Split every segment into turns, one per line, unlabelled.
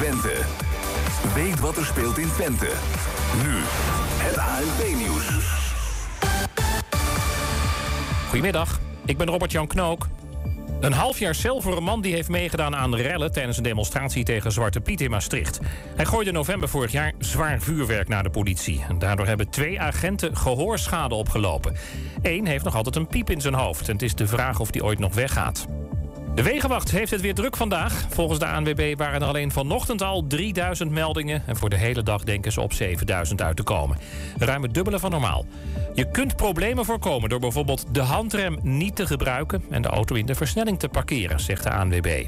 Twente. Weet wat er speelt in Twente. Nu, het ANP-nieuws.
Goedemiddag, ik ben Robert-Jan Knook. Een half jaar cel voor een man die heeft meegedaan aan rellen... tijdens een demonstratie tegen Zwarte Piet in Maastricht. Hij gooide november vorig jaar zwaar vuurwerk naar de politie. Daardoor hebben twee agenten gehoorschade opgelopen. Eén heeft nog altijd een piep in zijn hoofd. En het is de vraag of die ooit nog weggaat. De Wegenwacht heeft het weer druk vandaag. Volgens de ANWB waren er alleen vanochtend al 3000 meldingen. En voor de hele dag denken ze op 7000 uit te komen. Ruim het dubbele van normaal. Je kunt problemen voorkomen door bijvoorbeeld de handrem niet te gebruiken... en de auto in de versnelling te parkeren, zegt de ANWB.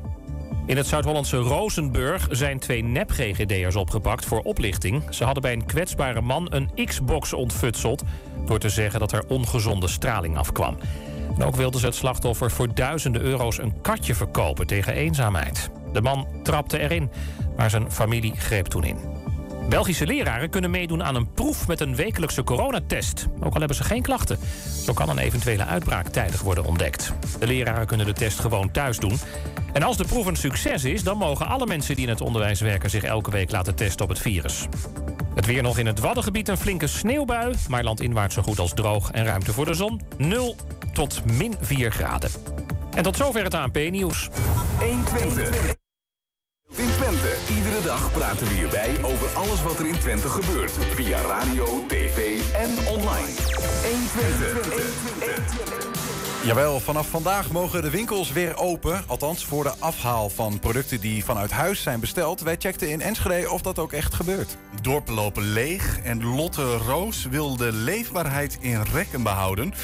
In het Zuid-Hollandse Rozenburg zijn twee nep-GGD'ers opgepakt voor oplichting. Ze hadden bij een kwetsbare man een Xbox ontfutseld... door te zeggen dat er ongezonde straling afkwam. En ook wilden ze het slachtoffer voor duizenden euro's een katje verkopen tegen eenzaamheid. De man trapte erin, maar zijn familie greep toen in. Belgische leraren kunnen meedoen aan een proef met een wekelijkse coronatest. Ook al hebben ze geen klachten. Zo kan een eventuele uitbraak tijdig worden ontdekt. De leraren kunnen de test gewoon thuis doen. En als de proef een succes is, dan mogen alle mensen die in het onderwijs werken zich elke week laten testen op het virus. Het weer nog in het Waddengebied een flinke sneeuwbui, maar landinwaarts zo goed als droog en ruimte voor de zon. 0 tot min 4 graden. En tot zover het ANP-nieuws.
120. In Twente, iedere dag praten we hierbij over alles wat er in Twente gebeurt. Via radio, tv en online. 120.
Jawel, vanaf vandaag mogen de winkels weer open. Althans, voor de afhaal van producten die vanuit huis zijn besteld. Wij checkten in Enschede of dat ook echt gebeurt.
Dorpen lopen leeg en Lotte Roos wil de leefbaarheid in rekken behouden.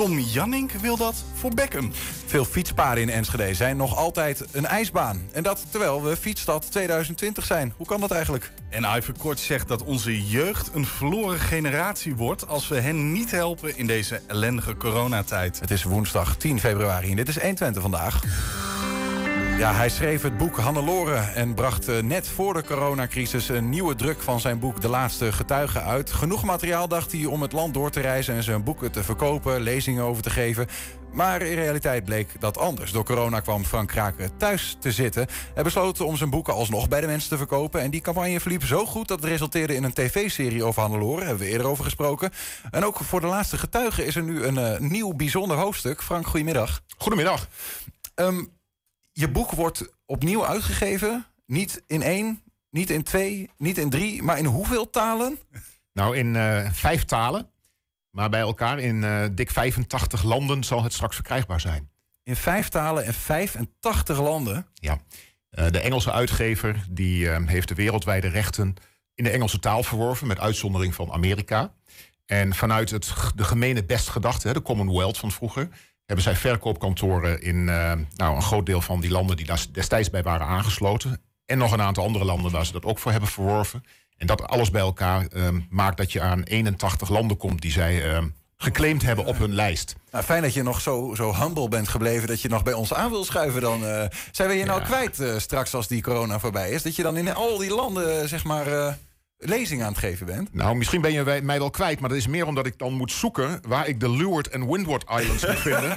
Tom Jannink wil dat voor Beckham.
Veel fietspaden in Enschede zijn nog altijd een ijsbaan. En dat terwijl we Fietsstad 2020 zijn. Hoe kan dat eigenlijk?
En Iver Kort zegt dat onze jeugd een verloren generatie wordt... als we hen niet helpen in deze ellendige coronatijd.
Het is woensdag 10 februari en dit is 120 vandaag. Ja, hij schreef het boek Hannelore en bracht eh, net voor de coronacrisis een nieuwe druk van zijn boek De Laatste Getuigen uit. Genoeg materiaal dacht hij om het land door te reizen en zijn boeken te verkopen, lezingen over te geven. Maar in realiteit bleek dat anders. Door corona kwam Frank Kraken thuis te zitten. Hij besloot om zijn boeken alsnog bij de mensen te verkopen. En die campagne verliep zo goed dat het resulteerde in een tv-serie over Hannelore. Hebben we eerder over gesproken. En ook voor de laatste getuigen is er nu een uh, nieuw bijzonder hoofdstuk. Frank, goedemiddag.
Goedemiddag.
Um, je boek wordt opnieuw uitgegeven. Niet in één, niet in twee, niet in drie, maar in hoeveel talen?
Nou, in uh, vijf talen. Maar bij elkaar in uh, dik 85 landen zal het straks verkrijgbaar zijn.
In vijf talen en 85 landen?
Ja. Uh, de Engelse uitgever die, heeft de wereldwijde rechten in de Engelse taal verworven, met uitzondering van Amerika. En vanuit het, de gemene bestgedachte, de Commonwealth van vroeger, hebben zij verkoopkantoren in uh, nou, een groot deel van die landen die daar destijds bij waren aangesloten. En nog een aantal andere landen waar ze dat ook voor hebben verworven. En dat alles bij elkaar um, maakt dat je aan 81 landen komt die zij um, geclaimd hebben op hun lijst.
Nou, fijn dat je nog zo, zo humble bent gebleven dat je nog bij ons aan wil schuiven. Dan uh, zijn we je nou ja. kwijt uh, straks als die corona voorbij is? Dat je dan in al die landen, zeg maar. Lezing aan het geven bent?
Nou, misschien ben je mij wel kwijt, maar dat is meer omdat ik dan moet zoeken waar ik de Leeward en Windward Islands moet vinden.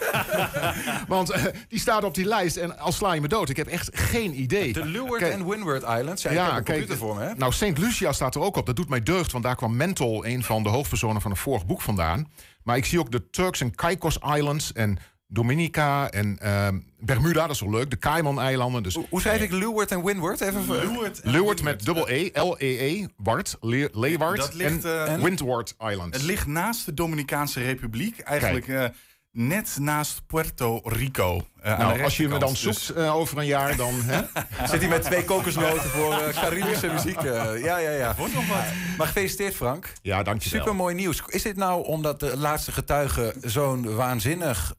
Want uh, die staat op die lijst en al sla je me dood. Ik heb echt geen idee.
De Leeward en Windward Islands? Ja, ja ik voor me, hè?
Nou, St. Lucia staat er ook op. Dat doet mij deugd, want daar kwam Mental, een van de hoofdpersonen van een vorig boek, vandaan. Maar ik zie ook de Turks en Caicos Islands en Dominica en uh, Bermuda, dat is wel leuk. De Cayman-eilanden. Dus,
Hoe schrijf ik Leeward en Windward? Even
Leeward, Leeward met dubbel E, L-E-E, Ward, Le Leeward ligt, en, uh, Windward Islands.
Het ligt naast de Dominicaanse Republiek. Eigenlijk uh, net naast Puerto Rico. Uh,
nou, als je me dan zoekt dus... uh, over een jaar, dan... Hè?
Zit hij met twee kokosnoten voor uh, Caribische muziek. ja, ja, ja.
Wordt nog wat.
Maar gefeliciteerd, Frank.
Ja, dankjewel.
Super mooi nieuws. Is dit nou omdat de laatste getuige zo'n waanzinnig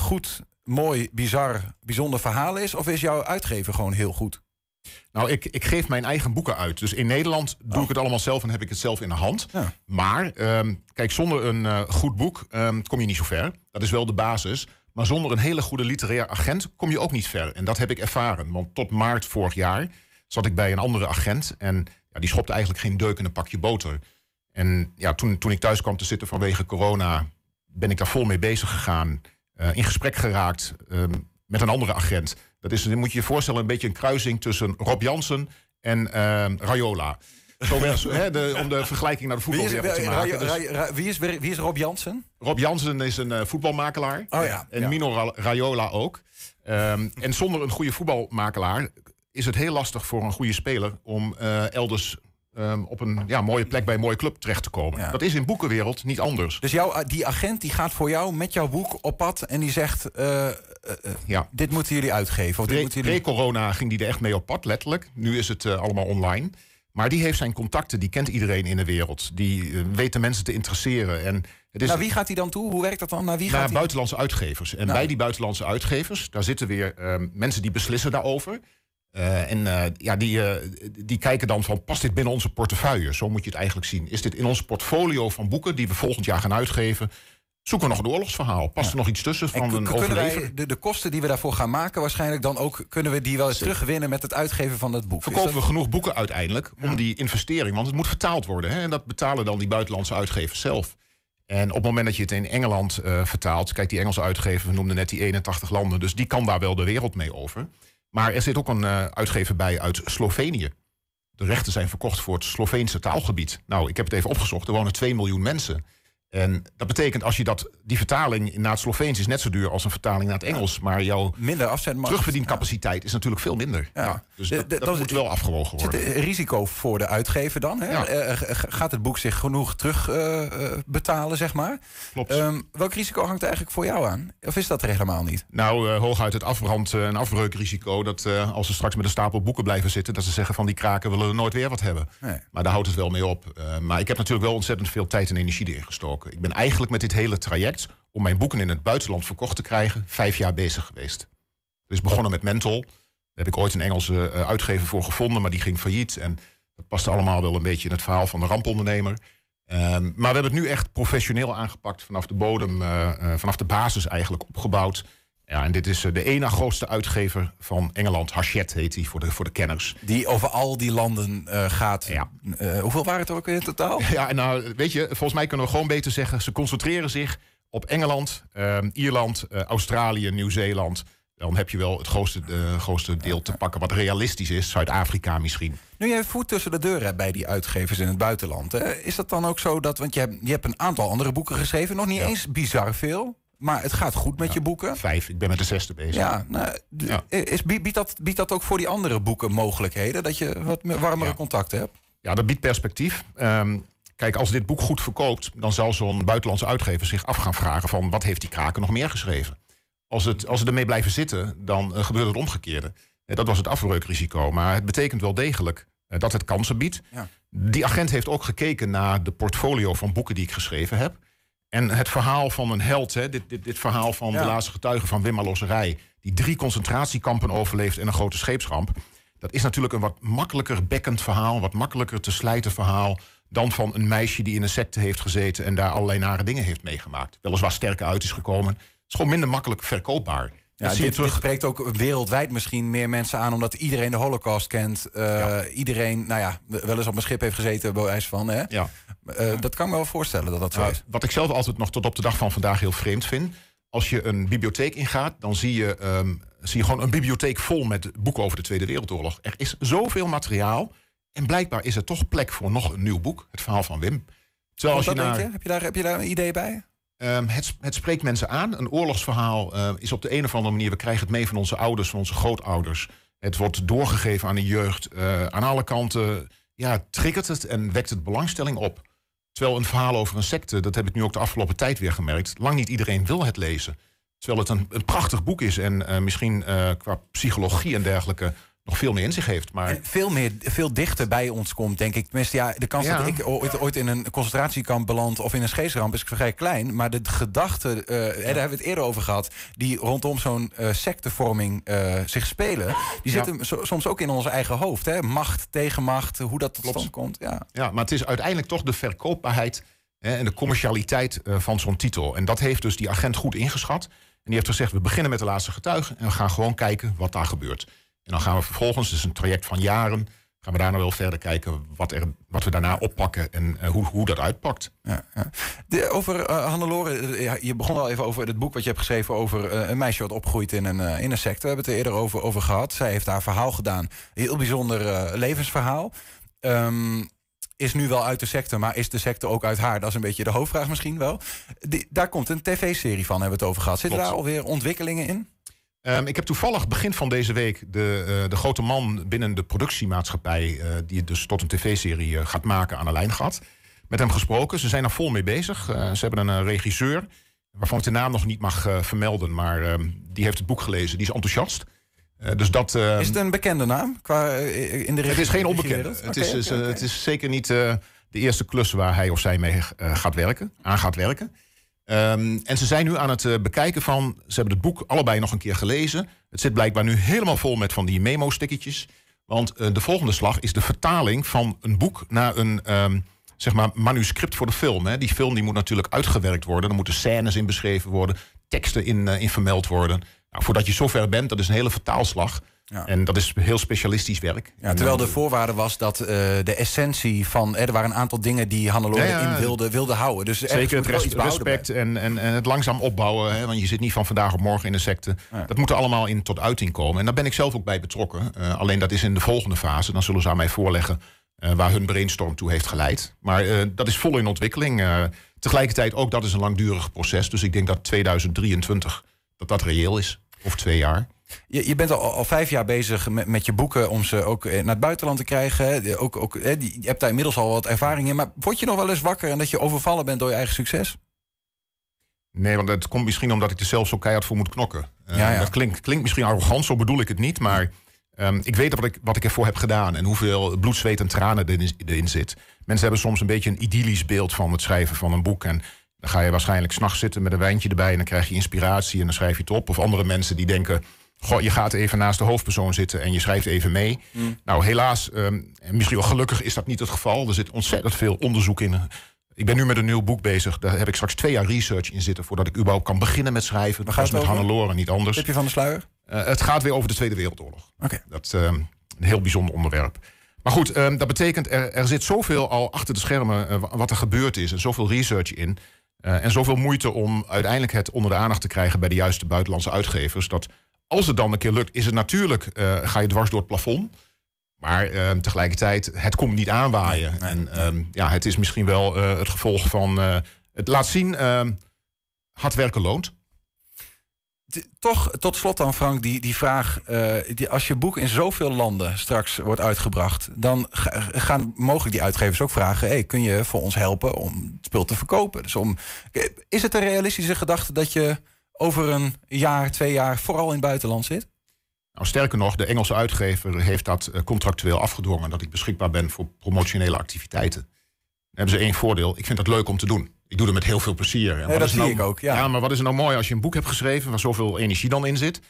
goed, mooi, bizar, bijzonder verhaal is? Of is jouw uitgever gewoon heel goed?
Nou, ik, ik geef mijn eigen boeken uit. Dus in Nederland doe oh. ik het allemaal zelf en heb ik het zelf in de hand. Ja. Maar, um, kijk, zonder een uh, goed boek um, kom je niet zo ver. Dat is wel de basis. Maar zonder een hele goede literair agent kom je ook niet ver. En dat heb ik ervaren. Want tot maart vorig jaar zat ik bij een andere agent. En ja, die schopte eigenlijk geen deuk in een pakje boter. En ja, toen, toen ik thuis kwam te zitten vanwege corona... ben ik daar vol mee bezig gegaan. Uh, in gesprek geraakt um, met een andere agent. Dat is, moet je je voorstellen, een beetje een kruising tussen Rob Jansen en ehm. Zo werd- hè, de, om de vergelijking naar de voetbalwereld te maken. Dus
Ra- Ra- wie, is, wie is Rob Jansen?
Rob Jansen is een eh, voetbalmakelaar.
Oh ja,
En
ja.
Mino Ra- Raiola ook. Ehm, en zonder een goede voetbalmakelaar is het heel lastig voor een goede speler om eh, elders ehm, op een ja, mooie plek bij een mooie club terecht te komen.
Ja.
Dat is in boekenwereld niet anders.
Dus jouw, die agent die gaat voor jou met jouw boek op pad en die zegt: eh, eh, eh,
Ja.
Dit moeten jullie uitgeven. Of dit
Pre-
moeten jullie...
Pre-corona ging die er echt mee op pad, letterlijk. Nu is het eh, allemaal online. Maar die heeft zijn contacten, die kent iedereen in de wereld. Die eh, weet de mensen te interesseren. En het is
Naar wie gaat hij dan toe? Hoe werkt dat dan? Naar wie
naar
gaat hij?
buitenlandse uitgevers. En
Nou.
bij die buitenlandse uitgevers, daar zitten weer ehm, mensen die beslissen daarover. Eh, en eh, ja, die, eh, die kijken dan van, past dit binnen onze portefeuille? Zo moet je het eigenlijk zien. Is dit in ons portfolio van boeken die we volgend jaar gaan uitgeven? Zoeken we nog een oorlogsverhaal? Past er nog iets tussen
En
van
k-
een overlever?
de, de kosten die we daarvoor gaan maken, waarschijnlijk dan ook kunnen we die wel eens terugwinnen met het uitgeven van het boek.
Verkopen
dat-
we genoeg boeken uiteindelijk om die investering, want het moet vertaald worden. Hè? En dat betalen dan die buitenlandse uitgevers zelf. En op het moment dat je het in Engeland vertaalt, kijk, die Engelse uitgever, we noemden net die 81 landen, dus die kan daar wel de wereld mee over. Maar er zit ook een eh, uitgever bij uit Slovenië. De rechten zijn verkocht voor het Sloveense taalgebied. Nou, ik heb het even opgezocht, er wonen 2 miljoen mensen. En dat betekent als je dat, die vertaling naar het Sloveens is net zo duur als een vertaling naar het Engels. Maar jouw
minder
terugverdiencapaciteit is natuurlijk veel minder.
Ja.
Ja. dus dat,
de-
dat
dat-
moet wel afgewogen worden.
er risico voor de uitgever dan? Hè?
Ja.
Eh, g- gaat het boek zich genoeg terug eh, eh, betalen, zeg maar?
Klopt.
Ehm, welk risico hangt er eigenlijk voor jou aan? Of is dat er helemaal niet?
Nou, eh, hooguit het afbrand- eh, en afbreukrisico. Dat eh, als ze straks met een stapel boeken blijven zitten, dat ze zeggen van die kraken willen nooit weer wat hebben.
Nee.
Maar daar houdt het wel mee op. Eh, maar ik heb natuurlijk wel ontzettend veel tijd en energie erin gestoken. Ik ben eigenlijk met dit hele traject om mijn boeken in het buitenland verkocht te krijgen, vijf jaar bezig geweest. Dus begonnen met Mental. Daar heb ik ooit een Engelse eh, uitgever voor gevonden, maar die ging failliet. En dat paste allemaal wel een beetje in het verhaal van de rampondernemer. Ehm, maar we hebben het nu echt professioneel aangepakt, vanaf de bodem, eh, eh, vanaf de basis eigenlijk opgebouwd. Ja, en dit is eh, de ene grootste uitgever van Engeland. Hachette heet die voor de, voor de kenners.
Die over al die landen eh, gaat.
Ja.
Eh, hoeveel waren het ook in totaal?
Ja, en nou, weet je, volgens mij kunnen we gewoon beter zeggen... ze concentreren zich op Engeland, Ierland, Australië, Nieuw-Zeeland. Dan heb je wel het grootste, grootste deel te pakken wat realistisch is. Zuid-Afrika misschien.
Nu jij voet tussen de deur hebt bij die uitgevers in het buitenland. Hè, is dat dan ook zo dat, want je hebt, je hebt een aantal andere boeken geschreven, nog niet eens bizar veel, maar het gaat goed met je boeken.
Vijf, ik ben met de zesde bezig.
Ja, nou,
Ja.
Is, biedt, dat, biedt dat ook voor die andere boeken mogelijkheden? Dat je wat warmere
Ja.
contacten hebt?
Ja, dat biedt perspectief. Ehm, kijk, als dit boek goed verkoopt... dan zal zo'n buitenlandse uitgever zich af gaan vragen... van wat heeft die kraken nog meer geschreven? Als, het, als ze ermee blijven zitten, dan eh, gebeurt het omgekeerde. Eh, dat was het afbreukrisico. Maar het betekent wel degelijk eh, dat het kansen biedt.
Ja.
Die agent heeft ook gekeken naar de portfolio van boeken die ik geschreven heb. En het verhaal van een held, hè, dit, dit, dit verhaal van
Ja.
de laatste getuige van Wim Losserij... die drie concentratiekampen overleeft en een grote scheepsramp... dat is natuurlijk een wat makkelijker bekkend verhaal... een wat makkelijker te slijten verhaal... dan van een meisje die in een secte heeft gezeten... en daar allerlei nare dingen heeft meegemaakt. Weliswaar sterker uit is gekomen. Het is gewoon minder makkelijk verkoopbaar.
Ja,
zie je
dit, dit
terug.
spreekt ook wereldwijd misschien meer mensen aan, omdat iedereen de Holocaust kent. Eh, Iedereen, nou ja, wel eens op een schip heeft gezeten, bij wijze van. Hè?
Ja.
Eh, dat kan ik me wel voorstellen dat dat zo
Nou,
is.
wat ik zelf altijd nog tot op de dag van vandaag heel vreemd vind. Als je een bibliotheek ingaat, dan zie je, ehm, zie je gewoon een bibliotheek vol met boeken over de Tweede Wereldoorlog. Er is zoveel materiaal. En blijkbaar is er toch plek voor nog een nieuw boek. Het verhaal van Wim. Terwijl als je
dat
naar,
denk je? Heb, je daar, heb je daar een idee bij?
Ehm, het, het spreekt mensen aan. Een oorlogsverhaal eh, is op de een of andere manier... we krijgen het mee van onze ouders, van onze grootouders. Het wordt doorgegeven aan de jeugd. Eh, aan alle kanten ja, triggert het en wekt het belangstelling op. Terwijl een verhaal over een secte, dat heb ik nu ook de afgelopen tijd weer gemerkt... lang niet iedereen wil het lezen. Terwijl het een, een prachtig boek is en eh, misschien qua psychologie en dergelijke... nog veel meer in zich heeft. Maar
veel, meer, veel dichter bij ons komt, denk ik. Tenminste, ja, de kans
Ja.
dat ik ooit, ooit in een concentratiekamp beland of in een scheepsramp is vrij klein. Maar de gedachten, eh, hè, daar hebben we het eerder over gehad, die rondom zo'n eh sectevorming eh, zich spelen, die
Ja.
zitten so- soms ook in ons eigen hoofd. Hè? Macht tegen macht, hoe dat tot
Klopt.
stand komt. Ja.
Ja, maar het is uiteindelijk toch de verkoopbaarheid hè, en de commercialiteit eh, van zo'n titel. En dat heeft dus die agent goed ingeschat. En die heeft gezegd, we beginnen met de laatste getuige... en we gaan gewoon kijken wat daar gebeurt. En dan gaan we vervolgens, dus een traject van jaren... gaan we daarna wel verder kijken wat, er, wat we daarna oppakken en hoe, hoe dat uitpakt.
Ja, ja. De, over uh, Hannelore, ja, je begon al even over het boek wat je hebt geschreven over een meisje wat opgroeit in een, in een secte. We hebben het er eerder over, over gehad. Zij heeft haar verhaal gedaan. Heel bijzonder levensverhaal. Um, is nu wel uit de secte, maar is de secte ook uit haar? Dat is een beetje de hoofdvraag misschien wel. Die, daar komt een tv-serie van, hebben we het over gehad. Zitten daar alweer ontwikkelingen in?
Um, ik heb toevallig begin van deze week de, uh, de grote man binnen de productiemaatschappij... Uh, die het dus tot een tv-serie uh, gaat maken aan de lijn gehad. Met hem gesproken. Ze zijn er vol mee bezig. ze hebben een regisseur, waarvan ik de naam nog niet mag vermelden... maar ehm, die heeft het boek gelezen. Die is enthousiast. dus dat,
uh, is het een bekende naam qua, in de
Het is geen onbekende. Okay, het, is, okay, okay. het is zeker niet de eerste klus waar hij of zij mee gaat werken, aan gaat werken. Um, en ze zijn nu aan het uh, bekijken van... ze hebben het boek allebei nog een keer gelezen. Het zit blijkbaar nu helemaal vol met van die memo-stickertjes. Want uh, de volgende slag is de vertaling van een boek... naar een um, zeg maar manuscript voor de film. Hè. Die film die moet natuurlijk uitgewerkt worden. Er moeten scènes in beschreven worden. Teksten in, uh, in vermeld worden. Nou, voordat je zover bent, dat is een hele vertaalslag... Ja. En dat is heel specialistisch werk.
Ja, terwijl de voorwaarde was dat uh, de essentie van... er waren een aantal dingen die Hannelore ja, in wilde, wilde houden. Dus
zeker het res respect en, en, en het langzaam opbouwen. Hè, want je zit niet van vandaag op morgen in de secte. Dat moet er allemaal in tot uiting komen. En daar ben ik zelf ook bij betrokken. Uh, alleen dat is in de volgende fase. Dan zullen ze aan mij voorleggen uh, waar hun brainstorm toe heeft geleid. Maar dat is vol in ontwikkeling. tegelijkertijd ook dat is een langdurig proces. Dus ik denk dat 2023 dat dat reëel is. Of twee jaar.
Je, je bent al, al, vijf jaar bezig met, met, je boeken om ze ook eh, naar het buitenland te krijgen. Ook, ook, je hebt daar inmiddels al wat ervaring in. Maar word je nog wel eens wakker en dat je overvallen bent door je eigen succes?
Nee, want het komt misschien omdat ik er zelf zo keihard voor moet knokken. Uh, ja, ja. Dat klinkt, klinkt misschien arrogant, zo bedoel ik het niet. Maar um, ik weet wat ik, wat ik ervoor heb gedaan en hoeveel bloed, zweet en tranen erin, erin zit. Mensen hebben soms een beetje een idyllisch beeld van het schrijven van een boek. En dan ga je waarschijnlijk s'nachts zitten met een wijntje erbij en dan krijg je inspiratie en dan schrijf je het op. Of andere mensen die denken Goh, je gaat even naast de hoofdpersoon zitten en je schrijft even mee. Mm. Nou, helaas, um, misschien wel gelukkig is dat niet het geval. Er zit ontzettend veel onderzoek in. Ik ben nu met een nieuw boek bezig. Daar heb ik straks twee jaar research in zitten... voordat ik überhaupt kan beginnen met schrijven. Dat gaat met Hannelore, niet anders.
Heb je van de sluier?
Uh, het gaat weer over de Tweede Wereldoorlog.
Okay.
Dat is uh, een heel bijzonder onderwerp. Maar goed, uh, dat betekent er, er zit zoveel al achter de schermen... Eh, wat er gebeurd is en zoveel research in... en zoveel moeite om uiteindelijk het onder de aandacht te krijgen... bij de juiste buitenlandse uitgevers... dat als het dan een keer lukt, is het natuurlijk, uh, ga je dwars door het plafond. Maar uh, tegelijkertijd, het komt niet aanwaaien. Nee, nee, en um, ja, het is misschien wel uh, het gevolg van. het laat zien, ehm, hard werken loont.
Toch, tot slot dan Frank, die, die vraag. Die, als je boek in zoveel landen straks wordt uitgebracht, dan gaan mogelijk die uitgevers ook vragen: hey, kun je voor ons helpen om het spul te verkopen? Dus om, is het een realistische gedachte dat je over een jaar, twee jaar vooral in het buitenland zit?
Nou, sterker nog, de Engelse uitgever heeft dat eh, contractueel afgedwongen... dat ik beschikbaar ben voor promotionele activiteiten. Dan hebben ze één voordeel. Ik vind dat leuk om te doen. Ik doe het met heel veel plezier.
En ja, dat zie
nou,
ik ook, ja.
ja. maar wat is er nou mooi als je een boek hebt geschreven... waar zoveel energie dan in zit...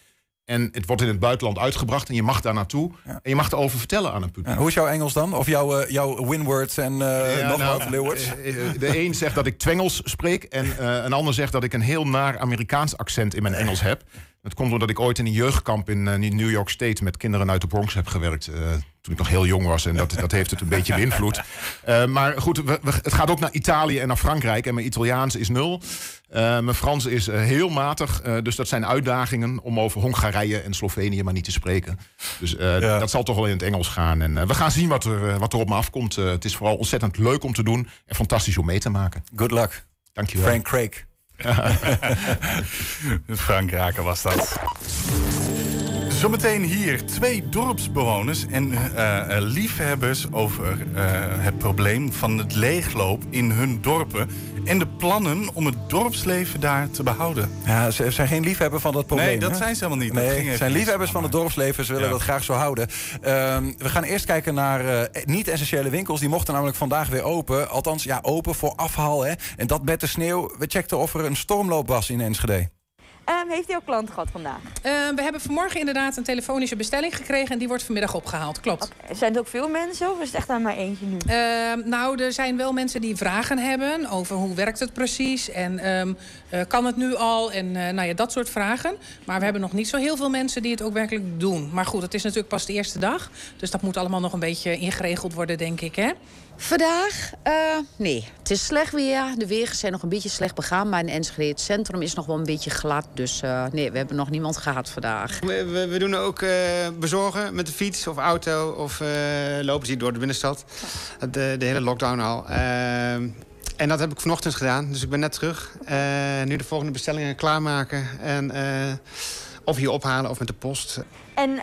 En het wordt in het buitenland uitgebracht en je mag daar naartoe. En je mag erover vertellen aan een publiek.
Ja, hoe is jouw Engels dan? Of jouw, uh, jouw winwords en uh, ja, nog nou, wat
De een zegt dat ik Twengels spreek. En uh, een ander zegt dat ik een heel naar Amerikaans accent in mijn Engels heb. Dat komt omdat ik ooit in een jeugdkamp in New York State... met kinderen uit de Bronx heb gewerkt. toen ik nog heel jong was. En dat, dat heeft het een beetje beïnvloed. maar goed, we, we, het gaat ook naar Italië en naar Frankrijk. En mijn Italiaans is nul. Uh, mijn Frans is heel matig. Dus dat zijn uitdagingen om over Hongarije en Slovenië maar niet te spreken. Dus ja. dat zal toch wel in het Engels gaan. En we gaan zien wat er, wat er op me afkomt. het is vooral ontzettend leuk om te doen en fantastisch om mee te maken.
Good luck.
Dankjewel.
Frank Craig.
Frank Raken was dat. Zometeen hier twee dorpsbewoners en uh, liefhebbers over uh, het probleem van het leegloop in hun dorpen. En de plannen om het dorpsleven daar te behouden.
Ja, ze zijn geen liefhebber van dat probleem.
Nee, dat zijn ze helemaal niet.
Nee, ze zijn liefhebbers van het dorpsleven. Ze willen ja. dat graag zo houden. Uh, we gaan eerst kijken naar niet-essentiële winkels. Die mochten namelijk vandaag weer open. Althans, ja, open voor afhaal. Hè. En dat met de sneeuw. We checkten of er een stormloop was in Enschede.
Heeft u al klanten gehad vandaag?
Uh, we hebben vanmorgen inderdaad een telefonische bestelling gekregen... en die wordt vanmiddag opgehaald, klopt.
Okay. Zijn er ook veel mensen of is het echt aan maar eentje nu?
Uh, nou, er zijn wel mensen die vragen hebben over hoe werkt het precies... en um, uh, kan het nu al en nou ja, dat soort vragen. Maar we hebben nog niet zo heel veel mensen die het ook werkelijk doen. Maar goed, het is natuurlijk pas de eerste dag. Dus dat moet allemaal nog een beetje ingeregeld worden, denk ik, hè?
Vandaag? Uh, nee, het is slecht weer. De wegen zijn nog een beetje slecht begaan. Maar in Enschede, het centrum is nog wel een beetje glad. Dus uh, nee, we hebben nog niemand gehad vandaag.
We, we, we doen ook uh, bezorgen met de fiets of auto. Of lopen ze door de binnenstad. De, de hele lockdown al. en dat heb ik vanochtend gedaan. Dus ik ben net terug. nu de volgende bestellingen klaarmaken. En of hier ophalen of met de post.
En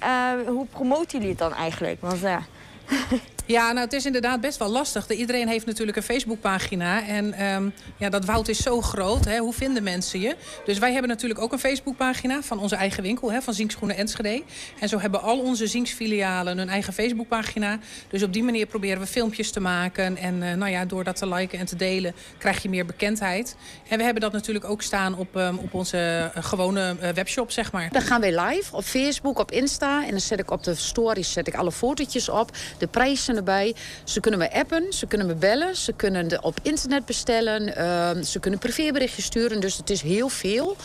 hoe promoten jullie het dan eigenlijk? Want ja...
Ja, nou, het is inderdaad best wel lastig. Iedereen heeft natuurlijk een Facebookpagina. En um, ja, dat woud is zo groot. Hè? Hoe vinden mensen je? Dus wij hebben natuurlijk ook een Facebookpagina van onze eigen winkel, hè, van Zinkschoenen Enschede. En zo hebben al onze Zinksfilialen een eigen Facebookpagina. Dus op die manier proberen we filmpjes te maken. En uh, nou ja, door dat te liken en te delen, krijg je meer bekendheid. En we hebben dat natuurlijk ook staan op, um, op onze uh, gewone uh, webshop, zeg maar.
Dan gaan we live op Facebook, op Insta. En dan zet ik op de stories zet ik alle fotootjes op. De prijzen erbij. Ze kunnen me appen, ze kunnen me bellen, ze kunnen op internet bestellen, uh, ze kunnen privéberichtjes sturen. Dus het is heel veel.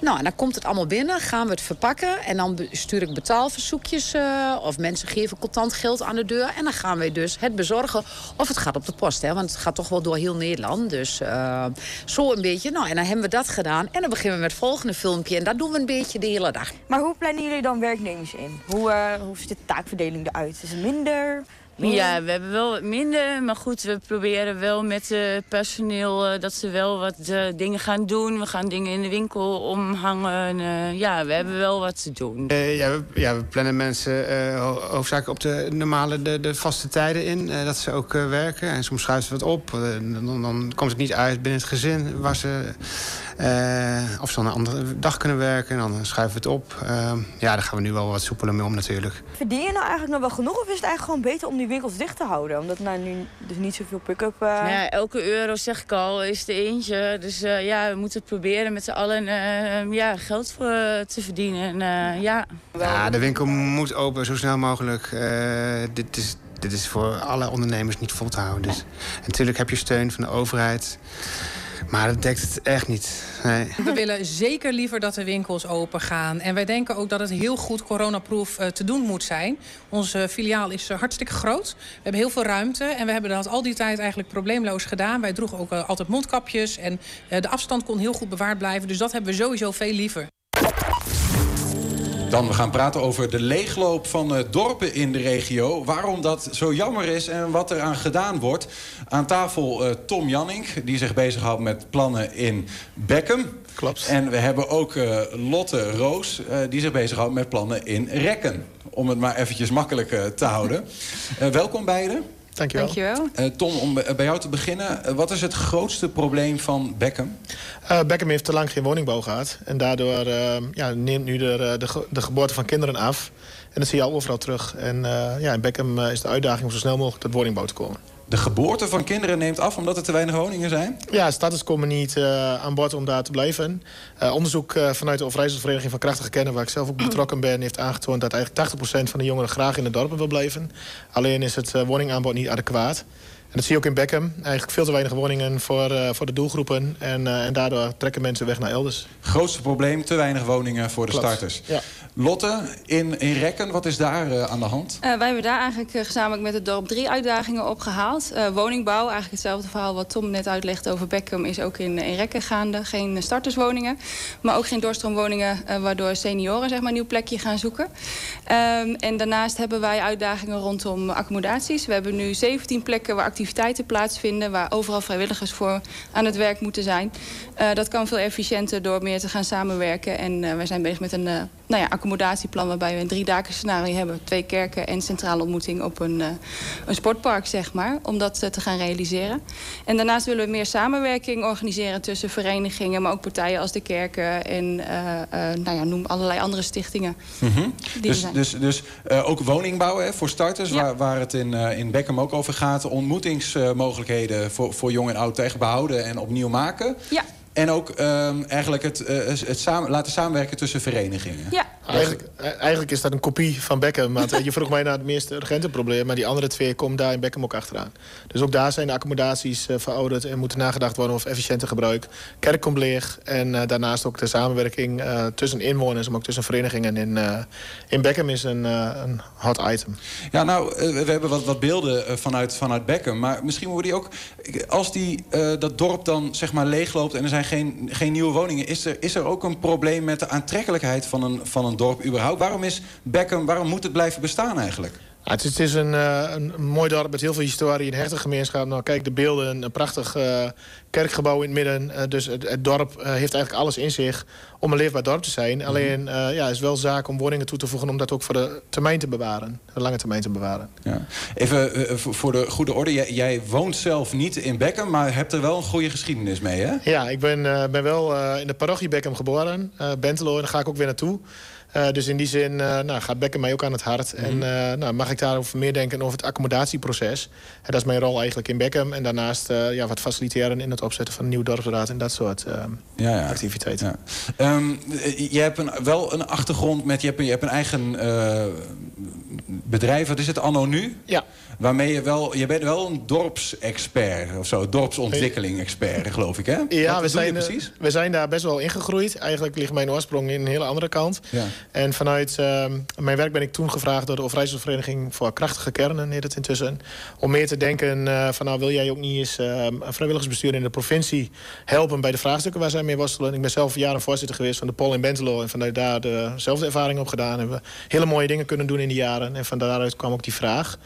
Nou, en dan komt het allemaal binnen, gaan we het verpakken en dan stuur ik betaalverzoekjes uh, of mensen geven contant geld aan de deur en dan gaan wij dus het bezorgen of het gaat op de post, hè, want het gaat toch wel door heel Nederland. Dus uh, zo een beetje. Nou, en dan hebben we dat gedaan en dan beginnen we met het volgende filmpje en dat doen we een beetje de hele dag.
Maar hoe plannen jullie dan werknemers in? Hoe, uh, hoe ziet de taakverdeling eruit? Is het minder?
Ja, we hebben wel wat minder. Maar goed, we proberen wel met uh, personeel uh, dat ze wel wat uh, dingen gaan doen. We gaan dingen in de winkel omhangen. ja, we hebben wel wat te doen.
ja, we, ja, we plannen mensen hoofdzakelijk op de normale, de, de vaste tijden in. dat ze ook werken. En soms schuiven we het op. Dan, dan, komt het niet uit binnen het gezin waar ze... of ze dan een andere dag kunnen werken. En dan schuiven we het op. ja, daar gaan we nu wel wat soepeler mee om natuurlijk.
Verdien je nou eigenlijk nog wel genoeg? Of is het eigenlijk gewoon beter om die winkels dicht te houden? Omdat nou nu dus niet zoveel pick-up... Uh...
Ja, elke euro, zeg ik al, is de eentje. Dus uh, ja, we moeten het proberen met z'n allen uh, ja, geld voor, te verdienen. En, ja.
ja, de winkel moet open zo snel mogelijk. dit, is, dit is voor alle ondernemers niet vol te houden. Dus. En natuurlijk heb je steun van de overheid. Maar dat dekt het echt niet. Nee.
We willen zeker liever dat de winkels open gaan. En wij denken ook dat het heel goed coronaproof uh, te doen moet zijn. Onze filiaal is uh, hartstikke groot. We hebben heel veel ruimte. En we hebben dat al die tijd eigenlijk probleemloos gedaan. Wij droegen ook uh, altijd mondkapjes. En de afstand kon heel goed bewaard blijven. Dus dat hebben we sowieso veel liever.
Dan we gaan praten over de leegloop van dorpen in de regio. Waarom dat zo jammer is en wat er aan gedaan wordt. Aan tafel uh, Tom Janning, die zich bezighoudt met plannen in Beckham.
Klopt.
En we hebben ook uh, Lotte Roos, die zich bezighoudt met plannen in Rekken. Om het maar eventjes makkelijk te houden. welkom beiden.
Dankjewel.
Dankjewel.
Uh, Tom, om bij jou te beginnen. Uh, wat is het grootste probleem van Beckham?
Uh, Beckham heeft te lang geen woningbouw gehad. En daardoor ja, neemt nu de, de, de, geboorte van kinderen af. En dat zie je al overal terug. En ja, in Beckham is de uitdaging om zo snel mogelijk tot woningbouw te komen
de geboorte van kinderen neemt af omdat er te weinig woningen zijn?
Ja, starters komen niet uh, aan boord om daar te blijven. Uh, onderzoek uh, vanuit de Overijsselsvereniging van Krachtige Kennen... waar ik zelf ook betrokken ben, heeft aangetoond... dat eigenlijk 80% van de jongeren graag in de dorpen wil blijven. Alleen is het woningaanbod niet adequaat. En dat zie je ook in Beckham. Eigenlijk veel te weinig woningen voor, uh, voor de doelgroepen. En, uh, en daardoor trekken mensen weg naar elders.
Grootste probleem, te weinig woningen voor de
Klopt.
starters.
Ja.
Lotte, in, in Rekken, wat is daar uh, aan de hand?
wij hebben daar eigenlijk gezamenlijk met het dorp drie uitdagingen opgehaald. woningbouw, eigenlijk hetzelfde verhaal wat Tom net uitlegt over Beckham... is ook in, in Rekken gaande. Geen starterswoningen, maar ook geen doorstroomwoningen... waardoor senioren zeg maar, een nieuw plekje gaan zoeken. Um, en daarnaast hebben wij uitdagingen rondom accommodaties. We hebben nu 17 plekken waar activiteiten plaatsvinden... waar overal vrijwilligers voor aan het werk moeten zijn. Dat kan veel efficiënter door meer te gaan samenwerken. En wij zijn bezig met een nou ja, accommodatieplan... waarbij we een drie scenario hebben. Twee kerken en centrale ontmoeting op een, een sportpark, zeg maar. Om dat te gaan realiseren. En daarnaast willen we meer samenwerking organiseren... tussen verenigingen, maar ook partijen als de kerken... en nou ja, noem allerlei andere stichtingen.
Mm -hmm. Dus, dus, dus ook woningbouw hè, voor starters... Ja. Waar, waar het in, in Beckham ook over gaat... ontmoetingsmogelijkheden voor, voor jong en oud tegen behouden en opnieuw maken.
Ja.
En ook ehm, eigenlijk het, eh, het samen, laten samenwerken tussen verenigingen.
Ja.
Eigenlijk, eh, eigenlijk is dat een kopie van Beckham. Want eh, je vroeg mij naar het meest urgente probleem. Maar die andere twee komen daar in Beckham ook achteraan. Dus ook daar zijn de accommodaties eh, verouderd. En moeten nagedacht worden over efficiënter gebruik. Kerk komt leeg. En daarnaast ook de samenwerking eh, tussen inwoners. Maar ook tussen verenigingen in, eh, in Beckham is een, eh, een hot item.
Ja, nou, we hebben wat, wat beelden vanuit, vanuit Beckham. Maar misschien worden die ook... Als die, eh, dat dorp dan zeg maar leegloopt en er zijn geen, geen nieuwe woningen... Is er, is er ook een probleem met de aantrekkelijkheid van een, van een dorp überhaupt? Waarom is Beckham, waarom moet het blijven bestaan eigenlijk?
Ja, het, is, het is een, eh, een, een mooi dorp met heel veel historie, een hechte gemeenschap. Nou, kijk, de beelden, een prachtig eh, kerkgebouw in het midden. Eh, dus het, het dorp heeft eigenlijk alles in zich om een leefbaar dorp te zijn. Alleen, eh ja, het is wel zaak om woningen toe te voegen... om dat ook voor de termijn te bewaren, de lange termijn te bewaren.
Ja. Even voor de goede orde. Jij, jij woont zelf niet in Beckham, maar hebt er wel een goede geschiedenis mee, hè?
Ja, ik ben, ben wel in de parochie Beckham geboren, Bentelo, en daar ga ik ook weer naartoe. Eh, dus in die zin eh, nou, gaat Beckham mij ook aan het hart. En eh, nou, mag ik daarover meer denken over het accommodatieproces. Dat is mijn rol eigenlijk in Beckham. En daarnaast ja, wat faciliteren in het opzetten van een nieuw dorpsraad... en dat soort
Ja, ja.
activiteiten.
Ja. Ehm, eh, je hebt een, wel een achtergrond met... Je hebt, een- je hebt een eigen bedrijf, wat is het, Anno Nu?
Ja.
Waarmee je wel... Je bent wel een dorpsexpert of zo. Dorpsontwikkeling-expert, geloof ik, hè?
Ja,
Wat
we zijn, eh,
precies?
we zijn daar best wel ingegroeid. Eigenlijk ligt mijn oorsprong in een hele andere kant.
Ja.
En vanuit ehm, mijn werk ben ik toen gevraagd door de Overijsselvereniging voor Krachtige Kernen, heet het intussen. Om meer te denken eh, van nou wil jij ook niet eens ehm, een vrijwilligersbestuur in de provincie helpen bij de vraagstukken waar zij mee worstelen. Ik ben zelf jaren voorzitter geweest van de Pol in Bentelo. En vanuit daar dezelfde ervaring op gedaan. Hebben we hele mooie dingen kunnen doen in die jaren. En van daaruit kwam ook die vraag.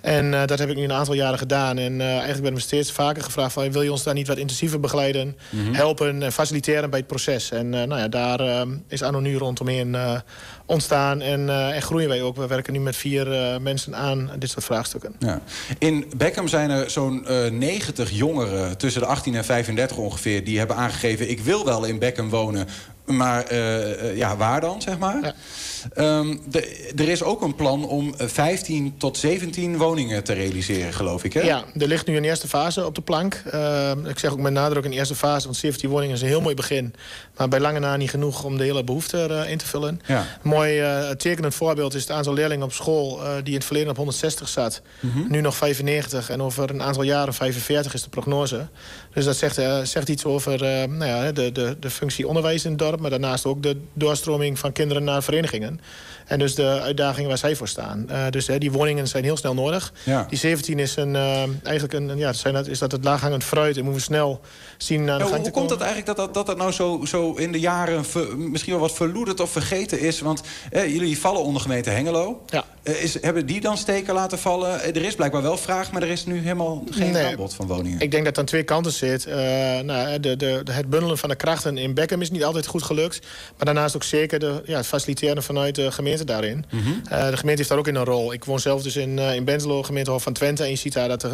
En eh, dat heb ik nu een aantal jaren gedaan. En eh, eigenlijk ben ik steeds vaker gevraagd van... wil je ons daar niet wat intensiever begeleiden,
Mhm.
helpen en faciliteren bij het proces. En eh, nou ja, daar is Anno nu rondomheen ontstaan en, en groeien wij ook. We werken nu met vier mensen aan dit soort vraagstukken.
Ja. In Beckham zijn er zo'n eh 90 jongeren tussen de 18 en 35 ongeveer... die hebben aangegeven, ik wil wel in Beckham wonen... maar ja, waar dan, zeg maar? Ehm, de- er is ook een plan om eh, 15 tot 17 woningen te realiseren, geloof ik, hè?
Ja, er ligt nu een eerste fase op de plank. Uh, ik zeg ook met nadruk een eerste fase, want 17 woningen is een heel mooi begin. Maar bij lange na niet genoeg om de hele behoefte erin te vullen.
Ja.
Een mooi uh, tekenend voorbeeld is het aantal leerlingen op school... Die in het verleden op 160 zat.
Mhm.
Nu nog 95 en over een aantal jaren 45 is de prognose. Dus dat zegt, zegt iets over nou ja, de, de, de functie onderwijs in het dorp... maar daarnaast ook de doorstroming van kinderen naar verenigingen. En dus de uitdagingen waar zij voor staan. Uh, dus uh, die woningen zijn heel snel nodig.
Ja.
Die 17 is een, uh, eigenlijk een, ja, zijn dat, is dat het laaghangend fruit. En moeten we snel zien naar de
ja,
gang
Hoe
te
komt dat eigenlijk dat dat, dat, dat nou zo, zo in de jaren ver, misschien wel wat verloederd of vergeten is? Want eh, jullie vallen onder gemeente Hengelo.
Ja.
Uh, is, hebben die dan steken laten vallen? Er is blijkbaar wel vraag, maar er is nu helemaal geen
Nee.
aanbod van woningen.
Ik denk dat het aan twee kanten zit. Uh, nou, de, de, de, het bundelen van de krachten in Beckham is niet altijd goed gelukt. Maar daarnaast ook zeker de, ja, het faciliteren vanuit de gemeente daarin.
Mhm.
Uh, de gemeente heeft daar ook in een rol. Ik woon zelf dus in, uh, in Bentelo, gemeentehof van Twente. En je ziet daar dat de,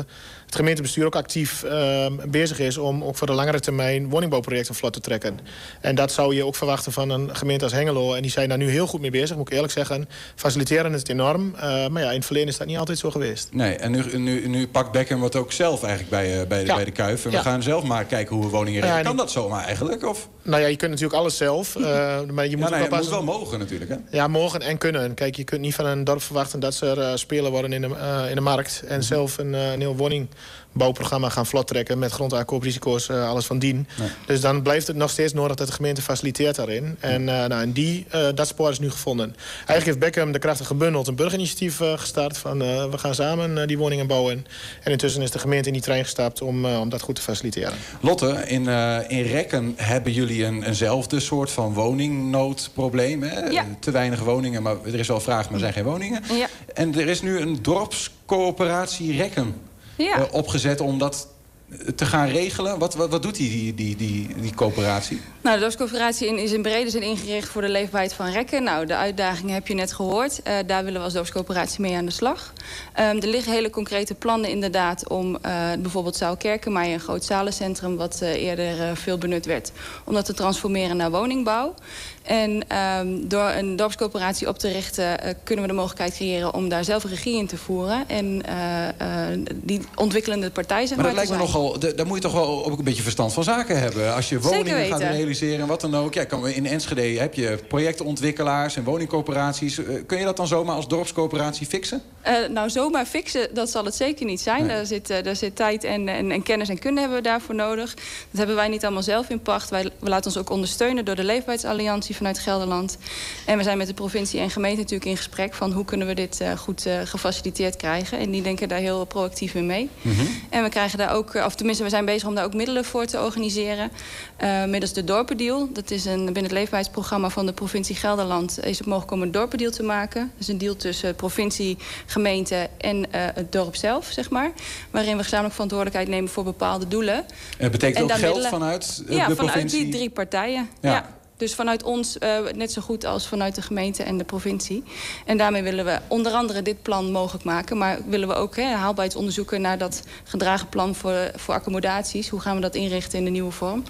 het gemeentebestuur ook actief uh, bezig is... om ook voor de langere termijn woningbouwprojecten vlot te trekken. En dat zou je ook verwachten van een gemeente als Hengelo. En die zijn daar nu heel goed mee bezig, moet ik eerlijk zeggen. Faciliteren het enorm. Uh, maar ja, in het verleden is dat niet altijd zo geweest.
Nee, en nu, nu, nu pakt Beckham wat ook zelf eigenlijk bij, uh, bij, de,
Ja.
bij de Kuif. En we gaan zelf maar kijken hoe we woningen regelen.
Ja,
kan dat zomaar eigenlijk? Of?
Nou ja, je kunt natuurlijk alles zelf. Uh, maar je moet
Ja,
ook
nee, het moet wel mogen natuurlijk, hè?
Ja, mogen en kunnen. Kijk, je kunt niet van een dorp verwachten dat ze er uh, spelen worden in de, uh, in de markt. En zelf een, een heel woningbouwprogramma gaan vlot trekken met grondaankooprisico's, alles van dien.
Nee.
Dus dan blijft het nog steeds nodig dat de gemeente faciliteert daarin. En, uh, nou, en die, dat spoor is nu gevonden. Eigenlijk heeft Beckham de krachten gebundeld een burgerinitiatief gestart. Van we gaan samen die woningen bouwen. En intussen is de gemeente in die trein gestapt om, om dat goed te faciliteren.
Lotte, in, in Rekken hebben jullie een, eenzelfde soort van woningnoodprobleem. Hè?
Ja.
Te weinig woningen, maar er is wel vraag, maar er zijn geen woningen.
Ja.
En er is nu een dorpscoöperatie Rekken
Ja.
uh, opgezet om dat te gaan regelen. Wat, wat, wat doet die, die, die, die, die coöperatie?
Nou, de dorpscoöperatie is in brede zin ingericht voor de leefbaarheid van rekken. Nou, de uitdaging heb je net gehoord. Eh, daar willen we als dorpscoöperatie mee aan de slag. Ehm, er liggen hele concrete plannen inderdaad om eh, bijvoorbeeld Zaal Kerkenmeijer, een groot zalencentrum wat eh, eerder veel benut werd, om dat te transformeren naar woningbouw. En ehm, door een dorpscoöperatie op te richten kunnen we de mogelijkheid creëren om daar zelf regie in te voeren. En die ontwikkelende partij zeg
Maar
maar,
dat lijkt me
zijn.
Nogal, daar moet je toch wel ook een beetje verstand van zaken hebben. Als je woningen gaat realiseren en wat dan ook. Ja, kan, in Enschede heb je projectontwikkelaars en woningcoöperaties. Eh, Kun je dat dan zomaar als dorpscoöperatie fixen?
Eh, nou, zomaar fixen, dat zal het zeker niet zijn. Daar, zit, eh, daar zit tijd en, en, en kennis en kunde hebben we daarvoor nodig. Dat hebben wij niet allemaal zelf in pacht. Wij, we laten ons ook ondersteunen door de Leefbaarheidsalliantie vanuit Gelderland. En we zijn met de provincie en gemeente natuurlijk in gesprek... van hoe kunnen we dit goed gefaciliteerd krijgen. En die denken daar heel proactief in mee. En we krijgen daar ook, of tenminste, we zijn bezig om daar ook middelen voor te organiseren. eh, middels de Dorpendeal. Dat is een, binnen het leefbaarheidsprogramma van de provincie Gelderland is het mogelijk om een dorpendeal te maken. Dat is een deal tussen provincie, gemeente en eh, het dorp zelf, zeg maar. Waarin we gezamenlijk verantwoordelijkheid nemen voor bepaalde doelen.
En dat betekent
En
ook geld
middelen-
vanuit eh,
ja,
de
vanuit
provincie?
die drie partijen.
Ja.
Ja. Dus vanuit ons eh, net zo goed als vanuit de gemeente en de provincie. En daarmee willen we onder andere dit plan mogelijk maken. Maar willen we ook hè, haalbaarheidsonderzoeken naar dat gedragen plan voor, voor accommodaties. Hoe gaan we dat inrichten in de nieuwe vorm?